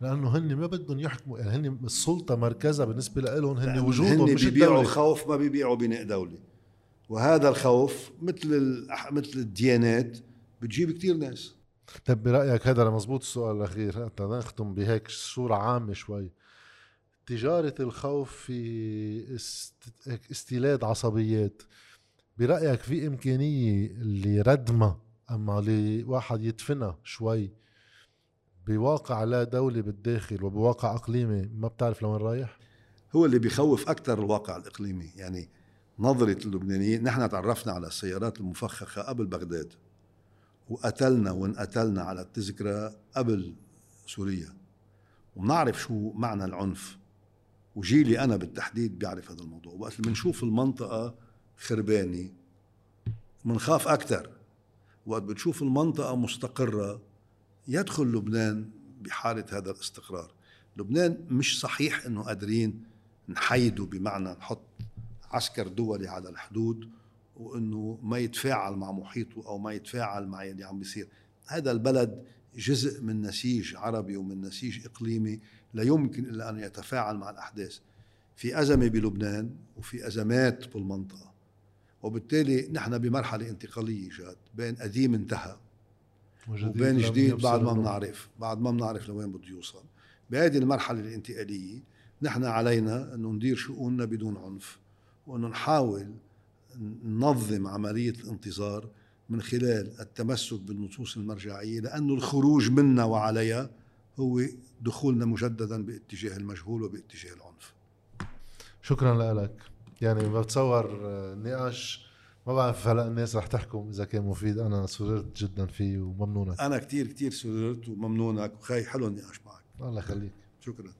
لأنه هن ما بدهم يحكموا يعني هن السلطة مركزها بالنسبة لهم هن وجودهم هن مش بيبيعوا الدولة. الخوف ما بيبيعوا بناء دولة. وهذا الخوف مثل مثل الديانات بتجيب كتير ناس. طب برأيك هذا مزبوط السؤال الأخير حتى نختم بهيك صورة عامة شوي. تجارة الخوف في است- استيلاد عصبيات برأيك في إمكانية لردمها أما لواحد يدفنها شوي؟ بواقع لا دولة بالداخل وبواقع إقليمي ما بتعرف لوين رايح؟ هو اللي بيخوف أكثر الواقع الإقليمي يعني نظرة اللبنانيين نحن تعرفنا على السيارات المفخخة قبل بغداد. وقتلنا وانقتلنا على التذكرة قبل سوريا. ونعرف شو معنى العنف. وجيلي أنا بالتحديد بيعرف هذا الموضوع. وقت اللي بنشوف المنطقة خربانة بنخاف أكثر وقت بتشوف المنطقة مستقرة يدخل لبنان بحالة هذا الاستقرار. لبنان مش صحيح إنه قادرين نحيده بمعنى نحط عسكر دولي على الحدود وإنه ما يتفاعل مع محيطه أو ما يتفاعل مع اللي عم بيصير. هذا البلد جزء من نسيج عربي ومن نسيج إقليمي لا يمكن إلا أن يتفاعل مع الأحداث. في أزمة بلبنان وفي أزمات بالمنطقة. وبالتالي نحن بمرحلة انتقالية جاد بين قديم انتهى وبين جديد بعد ما بنعرف بعد ما بنعرف لوين بده يوصل. بهذه المرحلة الانتقالية نحن علينا انه ندير شؤوننا بدون عنف وانه نحاول ننظم عملية الانتظار من خلال التمسك بالنصوص المرجعية لأنه الخروج منها وعليها هو دخولنا مجددا باتجاه المجهول وباتجاه العنف. شكرا لك. يعني بتصور نقاش ما بعرف هلا الناس رح تحكم إذا كان مفيد. أنا سررت جدا فيه وممنونك. أنا كثير كثير سررت وممنونك. وخي حلو النقاش معك. الله يخليك. شكرا.